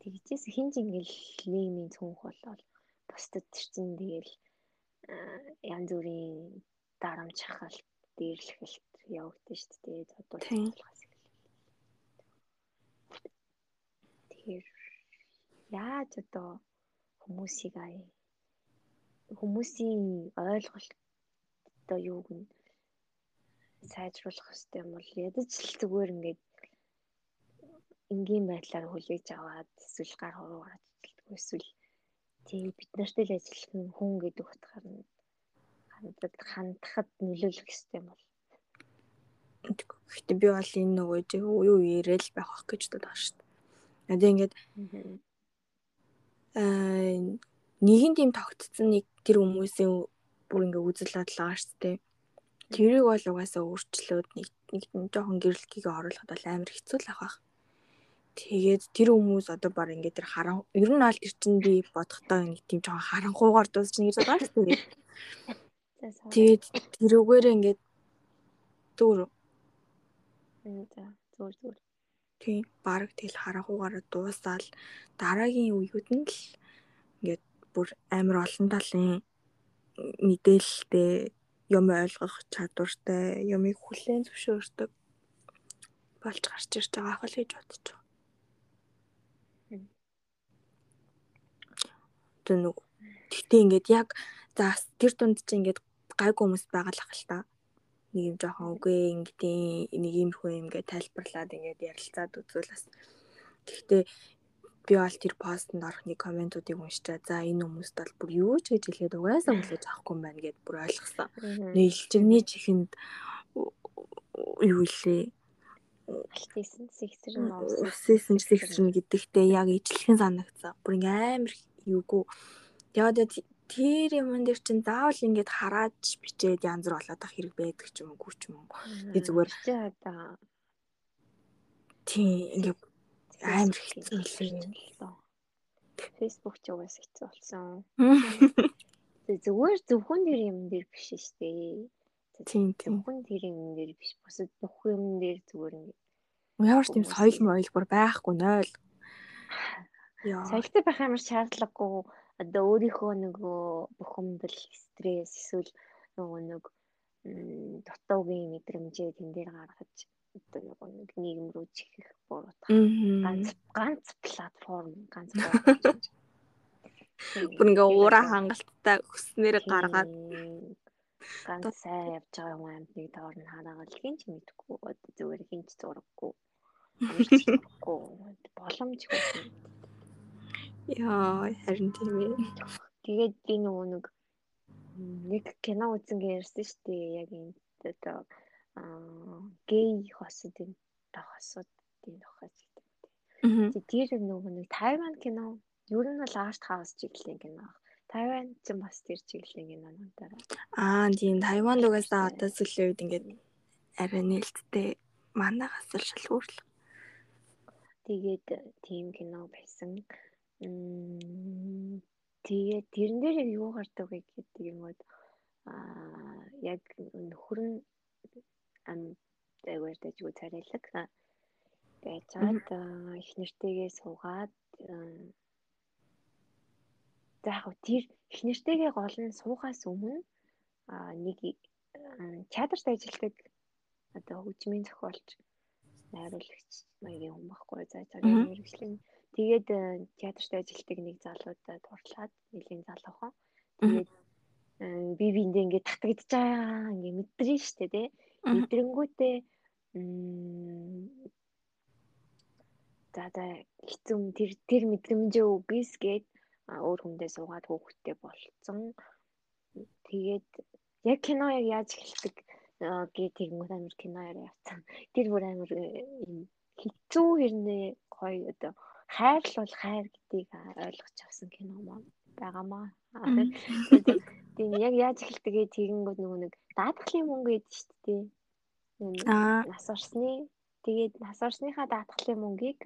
Тэгжээс хинж ингээл нийгмийн цөөнх болол бусдад чинь тэгэл янз бүрийн дарамт шахалт, дээрлэхэлт явагдаж шүү дээ. Зодуулахаас Тэгэхээр яаж одоо хүмүүсийг ая хүмүүсийн ойлголт одоо юуг нь сайжруулах хэрэгтэй юм бол ядаж л зүгээр ингээд энгийн байдлаар хүлээж аваад эсвэл гар хуруу гаргадаг эсвэл тийм бид нартай л ажиллах нь хүн гэдэг утгаар нь хандад хандахад нөлөөлөх хэрэгтэй юм бол. Гэхдээ би бол энэ нөгөө юу яриад байх байх гэж бодож шүү дээ. Одоо ингээд аа нэгэн тийм тогтцсон нэг тэр хүмүүсийн бүр ингээ үзэл шүү дээ. Тэрийг бол угаасаа өөрчлөөд нэг нэг жоохон гэрэлтгийг оруулахад бол амар хэцүү л авах. Тэгээд тэр хүмүүс одоо баг ингээ тэр харан ер нь аль тэр чинь би бодохдоо нэг тийм жоохон харанхуугаар дуусчихна гэж байгаа шүү дээ. Тэгээд тэрүүгээр ингээ зүгээр. За зүгээр зүгээр. Тийм баг тэл харанхуугаар дуусаал дараагийн үеуд нь л ингээд бүр амар олон талын мэдээлэлтэй юм ойлгох чадвартай юмыг хүлээн зөвшөөрдөг болж гарч ирж байгаа хөл гэж бодож байна. Тэг нэг гэтээ ингээд яг за тэр дунд чи ингээд гайгүй хүмүүс байгаа л та. Нэг юм жоохон үгүй ингээд нэг юм юм ингээд тайлбарлаад ингээд ярилцаад үзвэл бас гэхдээ би бол тэр постэнд орох нэг комментуудыг уншчаа. За энэ хүмүүст бол бүр юу ч гэж хэлээд угаасаа хүлээж авахгүй юм байна гэд бүр ойлгосон. Нийлжигний чихэнд юу илээ алтийсэн сэгсрэн уссэн сэгсрэн гэдэгтээ яг ижилхэн санагцсан. Бүр ингээм амар юугүй. Тэгээд тэр юм дээр чинь заавал ингээд хараад бичээд янз бүр болоод ах хэрэг байдаг ч юм уу гүч юм. Би зүгээр тийм ингээд амар хэцүү лээ. Facebook ч угаас хэцүү болсон. Зүгээр зөвхөн тэр юм дээр биш шүү дээ. Тийм тийм. Зөвхөн тэр юм дээр биш. Бусад бүх юм дээр зүгээр ингэ. Ямар ч тийм соёл моёл бүр байхгүй нойл. Яа. Соёлтой байх ямар шаардлагагүй. Одоо өөрийнхөө нөгөө бухимдал, стресс эсвэл нөгөө нэг дутуугийн мэдрэмжээ тэн дээр гаргаж одоо нөгөө нэг нийгэм рүү чихэх буруутах ганц ганц платформ ганц бүр ингээ уураа хангалттай өснөр гаргаад ганц сайн явж байгаа юм амтныг доор нь хараагаад хин ч мэдхгүй зүгээр хин ч зураггүй боломжгүй. Яа харин тийм ээ. Тэгээд би нөгөө нэг нэг кино үзэн ярьсан шүү дээ. Яг энэ одоо гей хосуудын хосуудын тухайч гэдэг. Тэр нөгөө нэг Тайван кино ер нь бол арт хаус чиглэлийн кино. Тайван ч бас тэр чиглэлийн кинонуудаар. Аа тийм Тайван дугаасаа одоо сүүлийн үед ингээд арай нээлттэй манайхаас л шалгуурлаа. Тэгээд тийм кино байсан. Тэгээд тэрэн дээр юу гардаг вэ гэдэг юм бол аа яг нөхөр нь ам загвар дэжгүй царайлаг. Байцаад их нэртэйгээ суугаад за яг тэр их нэртэйгээ гол нь суугаас өмнө нэг театрт ажилладаг одоо хөгжмийн зохиолч найруулагч маягийн хүн байхгүй за цагийн мэрэгчлэн тэгээд театрт ажилладаг нэг залуудад турлаад нэлийн залуухан тэгээд би биэндээ ингээд татагдж байгаа ингээд мэдрэн штэ тий мэдрэнгүүтээ за за хэцүү тэр тэр мэдрэмжээ үгүйс гээд өөр хүндээ суугаад хөөхтэй болцсон. Тэгээд яг кино яг яаж эхэлдэг гээ тэгэнгүүт амир кинооор явцсан. Тэр бүр амир хэцүү хэрнээ гоё одоо хайр л бол хайр гэдгийг ойлгож авсан кино маань байгаамаа. Тийм яг яаж эхэлтэйгээ тэгэнгүүт нөгөө нэг даатгалын мөнгө гэдэг шүү дээ. Аа. нас орсны тэгээд нас орсныхаа даатгалын мөнгийг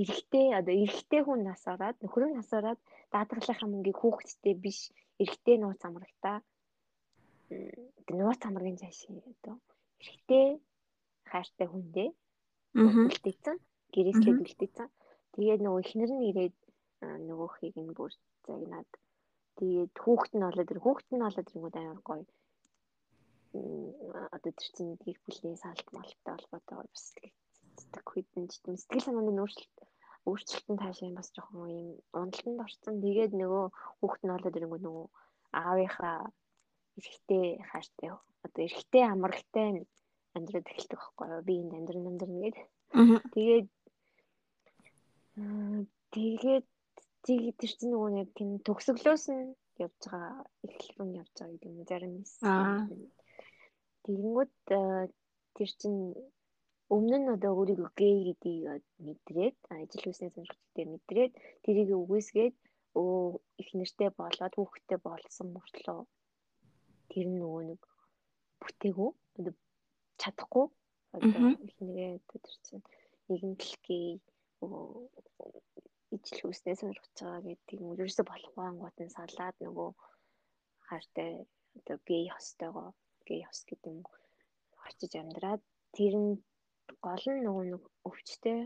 эрэгтэй одоо эрэгтэй хүн нас ороод нөхөр нь нас ороод даатгалынхаа мөнгийг хүүхэдтэй биш эрэгтэй нууц амрагтаа нууц амрагын цааш одоо эрэгтэй хайртай хүндээ үлдээсэн гэрээслээд үлдээсэн. Тэгээд нөгөө эхнэр нь ирээд нөгөөхийг нь бүр загнаад тэгээд хүүхэд нь болоод тэр хүүхэд нь болоод ирэнгүүт амар гоё одоо тэр чинь гэр бүлийн салт малтай холбоотой бас сэтгэх хүйтэн сэтгэл санааны өөрчлөлт өөрчлөлтөнд таашаа бас жоохон юм уналтанд орсон. Тэгээд нөгөө хүүхэд нь болоод ирэнгүүт нөгөө аавынхаа эрэгтэй хайртай одоо эрэгтэй амрагтай амьдраад эхэлдэг байхгүй юу? Би энд амьдран амьдран гээд. Тэгээд тэгээд тэгээд тэр чинь нөгөө яг тийм төгсгөлөөс нь явж байгаа эхлэл рүү явж байгаа гэдэг юм зарим нь. Тэгэнгүүт тэр чинь өмнө нь одоо өөрийгөө гей гэдгийг мэдрээд ажил хүснээ сонирхчтэй мэдрээд тэрийг үгүйсгээд өө их нэртэй болоод хүүхдтэй болсон мөртлөө тэр нөгөө нэг бүтээгүү одоо чадахгүй. Одоо их нэгээ тэр чинь нэгэнтэл гей ижил хүснээ сонирхож байгаа гэдэг юм ерөөсө болохгүй ангууд нь салаад нөгөө хайртай одоо гей хостойгоо гей хос гэдэг юм очиж амьдраад тэр нь гол нь нөгөө нэг өвчтэй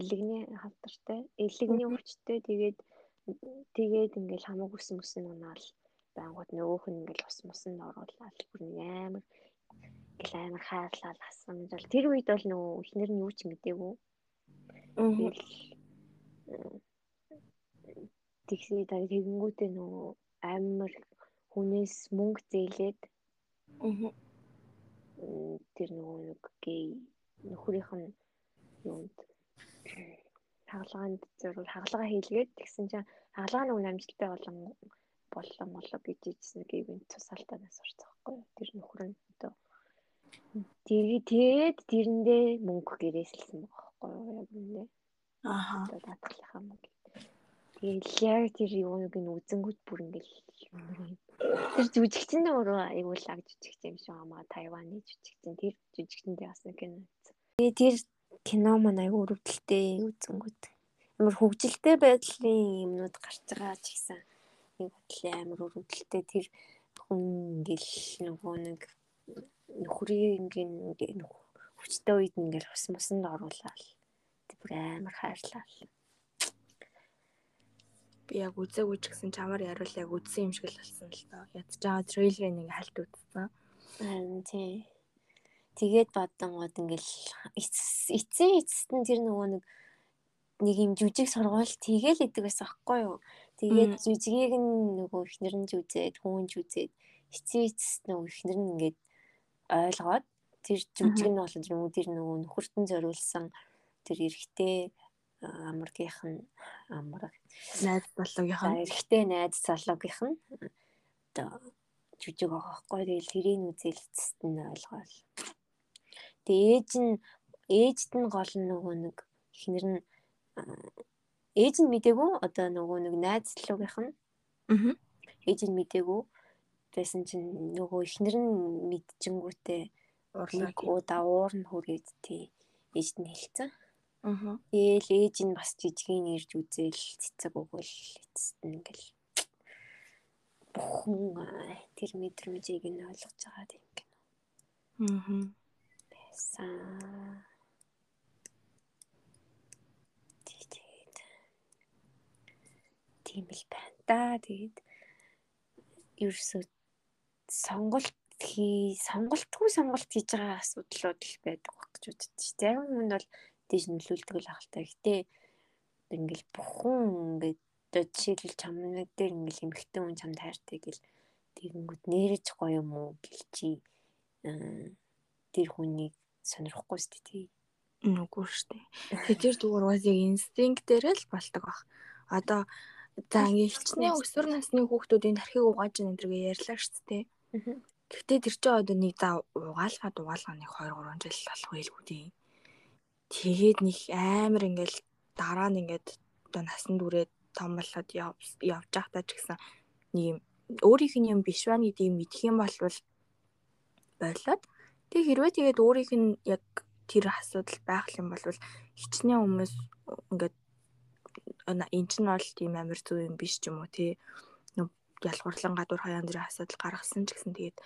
элэгний хавдартай элэгний өвчтэй тэгээд тэгээд ингээл хамаг ус мөс нь унаал байнгут нөгөөх нь ингээл ус мос нь оруулаад бүр нэг амар ингээл амар хайрлал асуумжал тэр үед бол нөгөө эхнэр нь юу ч мдээгүй тэгэл тэгсээ тэгэнгүүтээ нөгөө амар хүнээс мөнгө зээлээд тэр нөгөө нэг гей нөхрийнх нь юунд хагалгаанд зөвхөн хагалгаа хийлгээд тэгсэн чинь хагалгаа нөгөө амжилттай болон боллоо молоо гэж ийдсэн гэвэн тусаалтанаас орцоохгүй тэр нөхөр нь одоо тэгээд тэгээд тэрэндээ мөнгө гэрээсэлсэн байхгүй яг үнэ ааха даатгалынхаа мөнгө тэгээд яг тэр юуг нь үзэнгүүт бүр ингээл Тэр жүжигчин өөрөө айгуу лаг жүжигчин юм шиг амаа Тайваны жүжигчин. Тэр жүжигчэндээ бас нэг кино. Тэгээ тэр кино маань айгуу өрөвдөлтэй үзэнгүүт. Амар хөвгөлтэй байдлын юмнууд гарч байгаа ч гэсэн нэг бодлын амар өрөвдөлтэй. Тэр хүн ингээл нөгөө нэг нөхрийн ингээл хүчтэй үед ингээл ус мусанд оруулаад бүр амар хайрлаа би яг үзээгүй ч гэсэн чамаар яривал яг үзсэн юм шиг л болсон л доо. Ядж байгаа трейлерыг нэг хальт үзсэн. Аа тий. Тэгээд бодонгод ингээл эцсийн эцэст нь тэр нөгөө нэг нэг юм жүжиг сургууль тэгэл идэг байсан аахгүй юу. Тэгээд жүжигийг нөгөө ихнэр нь жүзээд, хүүн жүзээд эцсийн эцэст нөгөө ихнэр нь ингээд ойлгоод тэр жүжиг нь болоод тэр нөгөө нөхөртөн зориулсан тэр эрэгтэй амрагийнх нь амраг найз залуугийнх нь эрэгтэй найз залуугийнх нь одоо жүжиг байгаа хгүй тэгэл тэрийн үзэлцэст нь ойлгоол. Тэгээ ээж нь ээжд нь гол нь нөгөө нэг ихнэр нь ээж нь мдэггүй одоо нөгөө нэг найз залуугийнх нь аа ээж нь мдэггүй байсан чинь нөгөө ихнэр нь мэдчихэнгүүтээ урлаг удаа уур нь хүрээд тий ээж нь хэлсэн. Аа. Тэгээл ээж нь бас жижигэн ирж үзэл цэцэг өгөөл эцэст нь ингээл бүхэн тэр мэдрэмжийг нь ойлгож байгаа юм гэнэ. Аа. Байсан. Тэгээд тийм л байна да. Тэгээд ерөөсөө сонголт хий сонголтгүй сонголт хийж байгаа асуудлууд л байдаг гэж үзэж. Зарим хүн бол дэж нөлөөлдөг л ахaltaа. Гэтэ ингээл бүхэн ингээд одоо жишээлбэл чамнаг дээр ингээл эмхтэн хүн чамд хайртай гэл тэгэнгүүт нэрэж гоё юм уу гэл чи тэр хүнийг сонирхгүй шүү дээ. Үгүй шүү дээ. Тэгэхээр зүгээр бас яг инстинктээр л болдог баг. Одоо за ингээ хичнээн өсвөр насны хүүхдүүдийн тархийг угааж байгаа энэ ярьлаа шүү дээ. Гэхдээ тэр чинь одоо нэг за угаалгаад угаалгаа нэг 2 3 жил болох байлгүй дээ. Тэгээд нэг амар ингээл дараа нь ингээд одоо насан туршид том болоод явж байхдаа ч гэсэн нэг юм өөрийнх нь юм биш байна гэдгийг мэдэх юм бол болоод тэг хэрвээ тэгээд өөрийнх нь яг тэр асуудал байх юм бол хичнээн хүмүүс ингээд энэ чинь бол тийм амар зүг юм биш ч юм уу тий ялгуурлан гадуур хаяан дээр асуудал гаргасан ч гэсэн тэгээд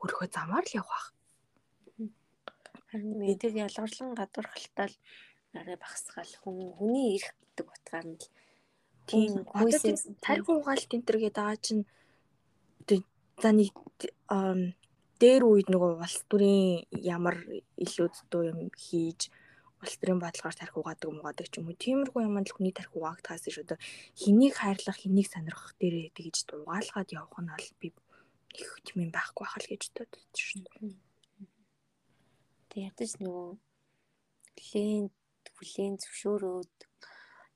өөрийнхөө замаар л явах. Харин мэдээ ялгуурлан гадуурхалтаа л арай багсгаал. Хүн хүний ирэх гэдэг утгаар нь л тийм хүйсээс тарих угаалт гэдэг байгаа чинь за нэг дээр үед нөгөө улс төрийн ямар илүү зүйн юм хийж улс төрийн бодлогоор тарих угаадаг муугадаг ч юм уу. Тиймэрхүү юм л хүний тарих угаагдахаас иш одоо хэнийг хайрлах хэнийг сонирхох дээрээ тэгж угаалгаад явах нь бол би их юм байхгүй байх л гэж боддог шүү дээ. Тэг ядаж нөгөө хүлээн хүлээн зөвшөөрөөд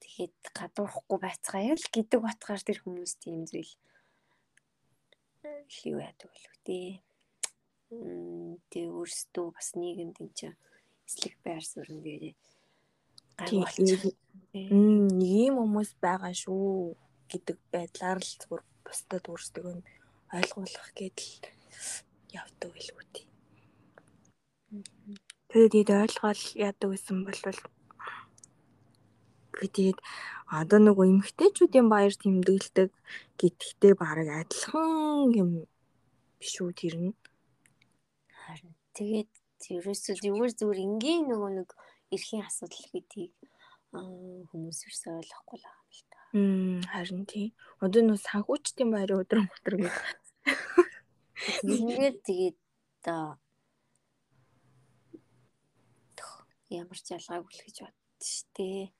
тэгэхэд гадуурхгүй байцгаая л гэдэг батгаар тэр хүмүүс тийм зүйл лив яадаг болов тий. Тэг өөрсдөө бас нийгэмд энэ чинь эслэг байр суурь гэдэг гаргуулчих. Нэг ийм хүмүүс байгаа шүү гэдэг байдлаар л зүгээр бусдад өөрсдөө ойлгуулах гэдэл явдаг байлгүй тий. Тэгээд ойлгоол яадаг гэсэн бол тэгээд одоо нөгөө эмгтээчүүдийн баяр тэмдэглэдэг гэдэгтэй бараг адилхан юм биш үү тэр нь. Харин тэгээд ерөөсөө зүгээр зүгээр энгийн нөгөө нэг эрхийн асуудал гэдгийг хүмүүс ерөөсөө ойлгохгүй л байгаа юм л та. Мм харин тийм. Одоо нөгөө санхүүчдийн баярын өдрөн өдөр гэдэг. Ингээд тэгээд оо ямар ч ялгаагүй л гэж боддоо штэ.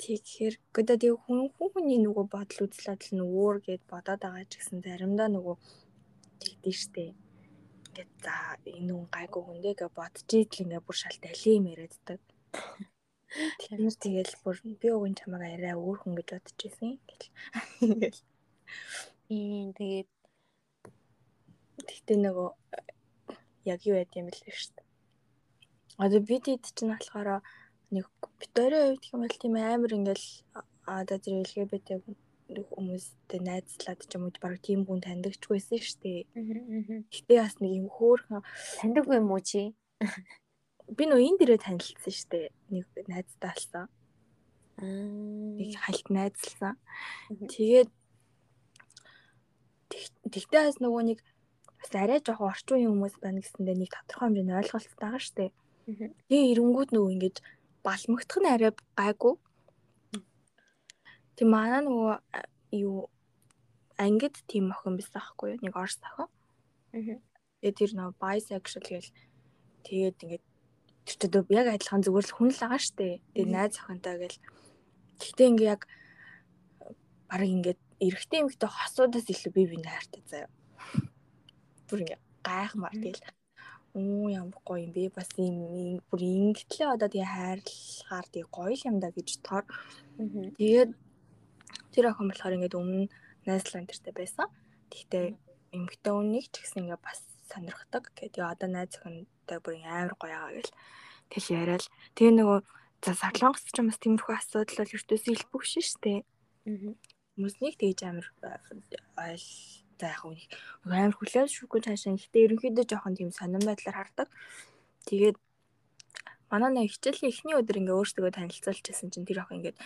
Тэгэхээр гэдэг тэг хүн хүний нөгөө бодол үзэл бодол нь өөр гэд бодоод байгаа ч гэсэн заримдаа нөгөө тэгдэж штэ. Ингээд за энэ хүн гайгүй хүндээ гэж бодож идэл ингээд бүр шалт алий юм яриаддаг. Тэгэхээр тэгэл бүр би уг чамайг арай өөр хүн гэж бодож ирсэн гэл. Ингээл. Ийм тэгээд тэгтээ нөгөө яг юу яд юм бэл шүү дээ. Одоо бид хэд чинь болохоор нэг битэрийн хувьд гэх юм бол тийм амар ингээл одоо тэр LGBT хүмүүстэй найзлаад ч юм уу баг тийм хүн таньдагчгүйсэн шүү дээ. Гэтэ бас нэг юм хөөхөн таньдаг юм уу чи? Би нөө энэ дээрээ танилцсан шүү дээ. Нэг найзтай. Аа нэг хальт найзлсан. Тэгээд тэгтээ бас нөгөө нэг бас арай жоохон орчин үеийн хүмүүс байна гэсэндээ нэг тодорхой хэмжээний ойлголт байгаа шүү дээ. Тэгээ эренгүүд нөгөө ингэж балмагдах нь арай гайгүй. Тэг манай нөгөө юу ангид тийм охин байсан байхгүй юу? Нэг орс охин. Тэгээ тэр нөгөө bisexual гэл тэгээд ингээд тэр одоо яг адилхан зүгээр л хүн л байгаа штэ. Тэгээ найз охинтой гэл. Гэхдээ ингээ яг баг ингээд эрэгтэй эмэгтэй хосуудаас илүү би биний хайртай заяа. Бүр ингээ гайхмаар тэгэл Оо ямар гоё юм бэ? Бас ийм бүр ингэтлээ одоо тэгээ хайрлахаар тэгээ гоё юм да гэж тоор. Тэгээд тэр охин болохоор ингээд өмнө найзлаа энтертэй байсан. Тэгтээ эмгтэн үннийг ч гэсэн ингээд бас сонирхдаг. Тэгээд одоо найз охинтой бүр амар гоё байгаа гэл. Тэгэл яриад тэгээ нөгөө за сарлонгос ч юм бас тиймэрхүү асуудал бол ертөөсөө илбэх шин штэ. Хүмүүс нэг тэгж амар ойл за яг үнийг амар хүлээн шүүхгүй цаашаа гэхдээ ерөнхийдөө жоохон тийм сонирн байдлаар хардаг. Тэгээд манай нэг хичээлийн эхний өдөр ингээ өөртөө танилцуулчихсан чинь тэр охин ингээд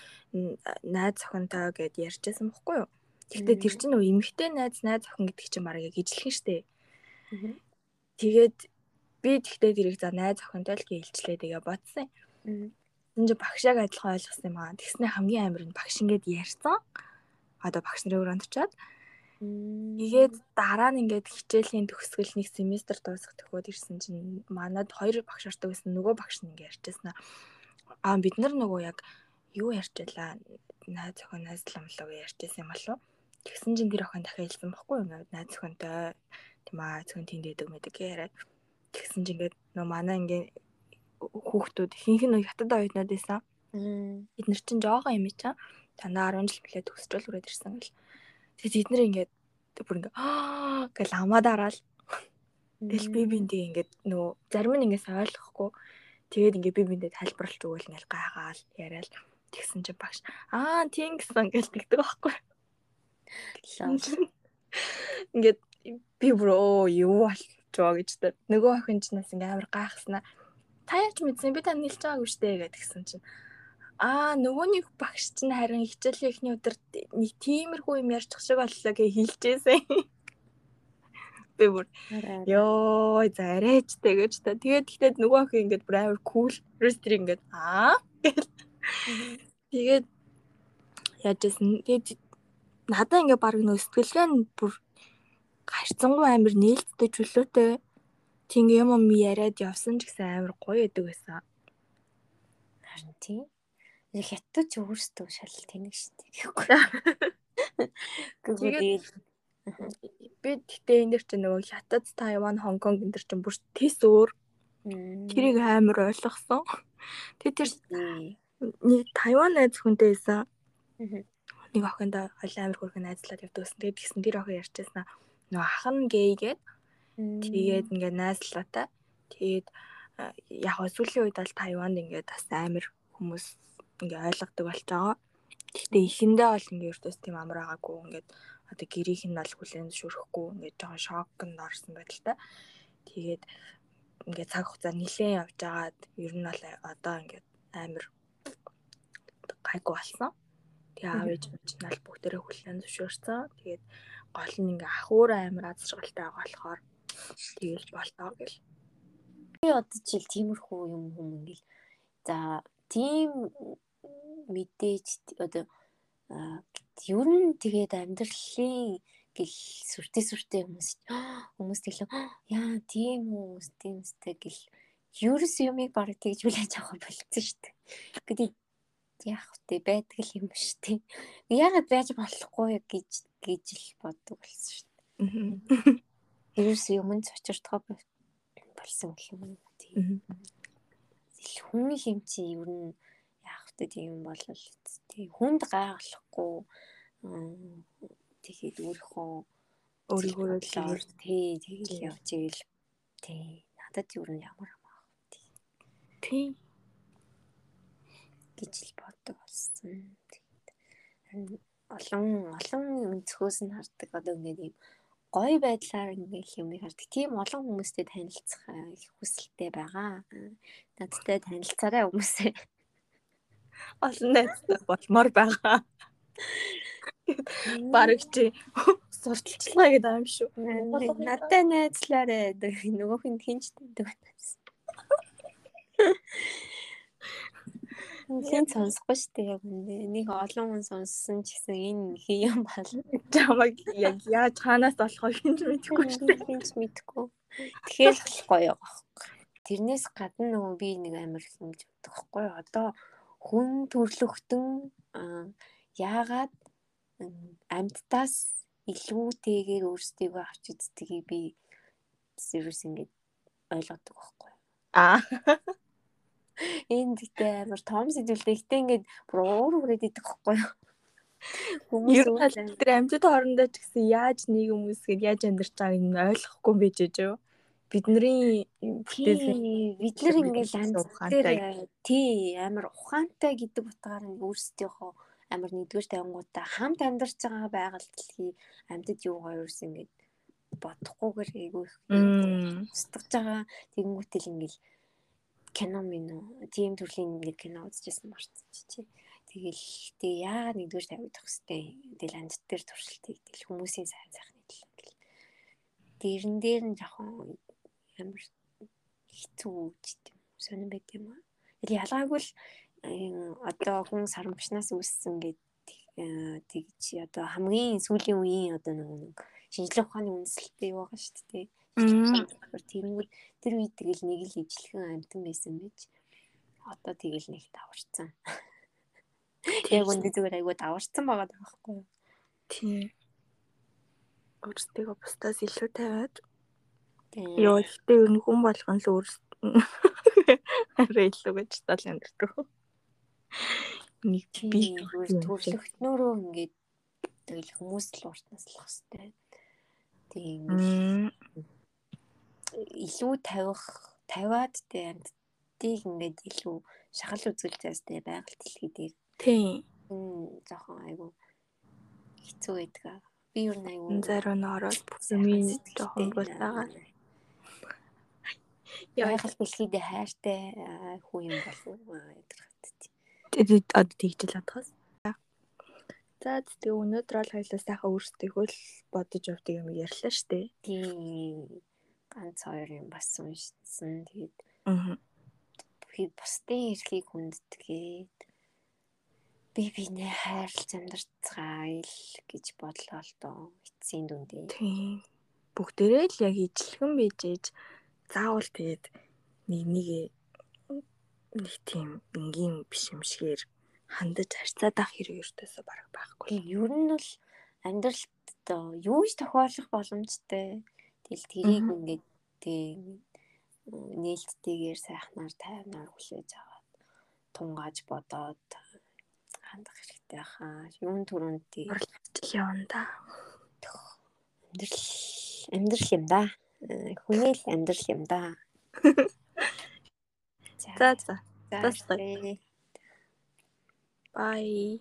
найз охинтой гэд ярьжсэн бохгүй юу. Тэгтээ тэр чинь нөгөө эмэгтэй найз найз охин гэдэг чинь мараа яг ижилхэн штэ. Тэгээд би тэгтээ тэрийг за найз охинтой л гэлжлээ тэгээ бодсон. Энд багшааг адилхан ойлгосон юм аа. Тэгснэ хамгийн амар нь багш ингээд ярьсан. Одоо багш нарын өрөөнд очиад Тэгээд дараа нь ингээд хичээлийн төгсгөл нэг семестр дуусах төхөөд ирсэн чинь манад хоёр багш ордог байсан нөгөө багш нь ингээд ярьжсэн. Аа бид нар нөгөө яг юу ярьжлаа найз охин найзламлаг ярьжсэн юм болов. Тэгсэн чинь тэр охин дахиад хэлсэн бохгүй юу найз охинтой тийм аа зөвхөн тэнд дэдэг мэдэг яриад. Тэгсэн чинь ингээд нөгөө манай ингээд хүүхдүүд ихэнх нь хятад оюутнууд байсан. Бид нар чинь жоохон юм чам. Танаа 10 жил билээ төгсчөөл үрээд ирсэн гэл. Тэгээд эднэр ингээд бүр ингээ аа гэл амаа дараал. Тэгэл би биндээ ингээд нөө зарим нь ингээс ойлгохгүй. Тэгээд ингээ би биндээ тайлбарлаж өгөөл ингээл гайгаал яриад тэгсэн чи багш аа тийм гэсэн гэл тэгдэг байхгүй. Ингээд би бүр оо юу болчих болчихоо гэж тэ. Нөгөө охин ч нас ингээ амар гайхснаа. Та яаж мэдсэн би та нийлж байгаагүй штэ гэдгсэн чинь. Аа нөгөө нэг багш чинь харин хичээлийн эхний өдөр нэг тиймэрхүү юм ярьчих шиг боллоо гэж хэлжээсэн. Би бүр ёо за арайч тэгэж та. Тэгээд гэхдээ нөгөө охин ингээд бүр амар кул рестер ингээд аа Тэгээд яаж исэн. Тэгээд надаа ингээ баг нөө сэтгэлгээ нь бүр гарцсангүй амар нээлттэй чөлөөтэй тийм юм юм яриад явсан ч гэсэн амар гоё байдаг байсан. Харин тийм. Хятад ч өөрсдөө шал тэнэг штеп гэхгүй. Тэгээд би гэтээ энэ дэр чинь нөгөө Хятад, Тайван, Хонконг энэ дэр чинь бүр тэс өөр. Тэрийг амар ойлгосон. Тэгээд тэр нэг Тайван найз хүнтэй байсан. Нэг охиндоо амир хөргөн найзлаад явдаг гэсэн. Тэгээд гисэн тэр охин ярьчихсан. Нөгөө ах нь гей гээд тэгээд ингээд найзлаатай. Тэгээд яг сүүлийн үед бол Тайванд ингээд бас амир хүмүүс ингээд ойлгодог болж байгаа. Гэхдээ ихэндээ бол ингээд ердөөс тийм амар байгаагүй ингээд одоо гэрийнх нь бол хүлэн зөвшөөрөхгүй ингээд жоохон шокнд орсон байдалтай. Тэгээд ингээд цаг хугацаа нэлээд явж агаад ер нь бол одоо ингээд амир гайгүй болсон. Тэгээ аав ээж минь ч нал бүгдээрээ хүлээн зөвшөөрсөн. Тэгээд гол нь ингээ ахуур амир аз жаргалтай болохоор тэгээл болтоо гэл. Би одоо жишээл тиймэрхүү юм хүм ингээл за тийм мэдээж одоо ер нь тэгээд амьдралын гэл сүртэй сүртэй хүмүүс хүмүүс тэглээ яа тийм үү тийм үстэй гэл ерөөс юмыг бараг тэгж хүлээж авах болцсон шүү дээ. Гэдэг яах вэ байдаг юм шүү дээ. Яагаад байж болохгүй гэж гэж л боддог болсон шүү дээ. Ерөөс юм цочирдгоо болсон юм тийм. Хүн юм чи ер нь вэ тийм бол тийм хүнд гайхахгүй тэгээд өөрийнхөө өөрийгөө л тий тэгэл явж ийл тий надад ер нь ямар амаа тий гэж л боддог болсон. Тэгээд олон олон өнцгөөс нь хардаг одоо ингээд юм гоё байдлаар ингээл юм хардаг. Тийм олон хүмүүстэй танилцах их хүсэлтэй байгаа. Надтай танилцаарай хүмүүсээ. Олон найзтай болмоор байгаа. Бараг чи сурталчилгаа гэдэг юм шүү. Надтай найзлаарэ нөгөөх нь хинч таньдаг байсан. Хэн сонсохгүй шүү дээ яг үндэ. Нэг олон хүн сонссон ч гэсэн энэ хий юм бол чамайг яг яаж хаанаас болохоо хинж мэдэхгүй шүү дээ. Хинж мэдэхгүй. Тэгэхээр л гоё байхгүй. Тэрнээс гадна нөгөө би нэг амар ингэж боддог байхгүй. Одоо хүн төрлөختөн яагаад амьдтаас илүүтэйгээр өөрсдийгөө авч үздгийг би serious ингэж ойлгодог байхгүй. Аа Энэ гэдэг амар том сэдвэлтэй. Гэтэ ингээд бүр уур хүрээд идэх хэвгүй юу? Хүмүүс тэр амьтад хоорондоо ч гэсэн яаж нэг хүмүүсгээд яаж амьдарч байгааг нь ойлгохгүй байж байгаа Бидний бид нар ингээд амьд тий амар ухаантай гэдэг утгаар нь өөрсдийнхөө амар нэгдүгээр тавингуудаа хамт амьдарч байгаа байгальдлыг амьдад юу хоёрс ингээд бодохгүйгээр айгүй их устгаж байгаа тэгэнгүүтэл ингээд кино минь үү тийм төрлийн нэг кино үзчихсэн марцчих чи. Тэгэл тэг яагаад нэгдүгээр тавигдах хэвтэй. Тэгэл амьд дээр туршилтыг тэгэл хүмүүсийн сайн сайхны төлөө гэл. Дэрэн дээр нь жоохон ямар хэцүү үгтэй сонирн байт юм аа. Тэгэл ялгаагүй л одоо хүн сарамчнаас үүссэн гэдэг тэгж одоо хамгийн сүүлийн үеийн одоо нэг шинжлэх ухааны үндэслэлтэй байгаа шүү дээ. Тэнгүүд тэр үед тэгэл нэг л ижлэхэн амтан байсан байж одоо тэгэл нэг даварцсан. Яг үндэ зүгээр айгуу даварцсан байгаа байхгүй юу? Тийм. Өөрсдөө бусдаас илүү тавиад Йоо, ихтэй ер нь хүн болгон л өөрсдөө арай илүү гэж тал амьддаг. Нэг би төрлөختнөөрөө ингээд тэгэл хүмүүс л уртнаас л хэвстэй. Тийм илүү тавих тавиад тэ амьдтыг ингээд илүү шахал үзүүлж байстай байгальт дэлхийдээ. Тийм. Жохон айгу хэцүү байдаг. Би юу нэг айгу зарим нь ороод бүсмийн жохон болтойгаа. Яахал бэлхийдээ хайртай хүү юм болов уу. Тэгээд одоо тэгж л адхаас. За тэгээ өнөөдөр бол хоёлаа сайхан өөрсдөө л бодож явдаг юм ярьлаа штэ. Тийм. Ганц хоёр юм бас уншсан. Тэгээд аа. Бүхий бусдын эрхийг хүндэтгээд би бинээ хайрлж амьдарцгаая л гэж бодлоо л доо. Эцсийн дүндээ. Тийм. Бүгдээрээ л яг ижлэгэн бийжээж заавал тэгээд нэг нэг нэг тийм энгийн биш юм шигээр хандаж харьцаад ах хэрэг өртөөсөө бараг байхгүй. Ер нь бол амьдралд юу ч тохиолдох боломжтой. Тэгэл тэрийг ингээд тэг нээлттэйгээр сайхнаар тайвнаар хүлээж аваад тунгааж бодоод хандах хэрэгтэй хаа. Юун түрүүнд тий. Явна да. Амьдрал амьдрал юм да. Хүний л амьдрал юм да. За за. За. Bye.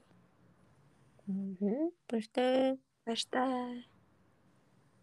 Mhm. Баяртай. Баяртай.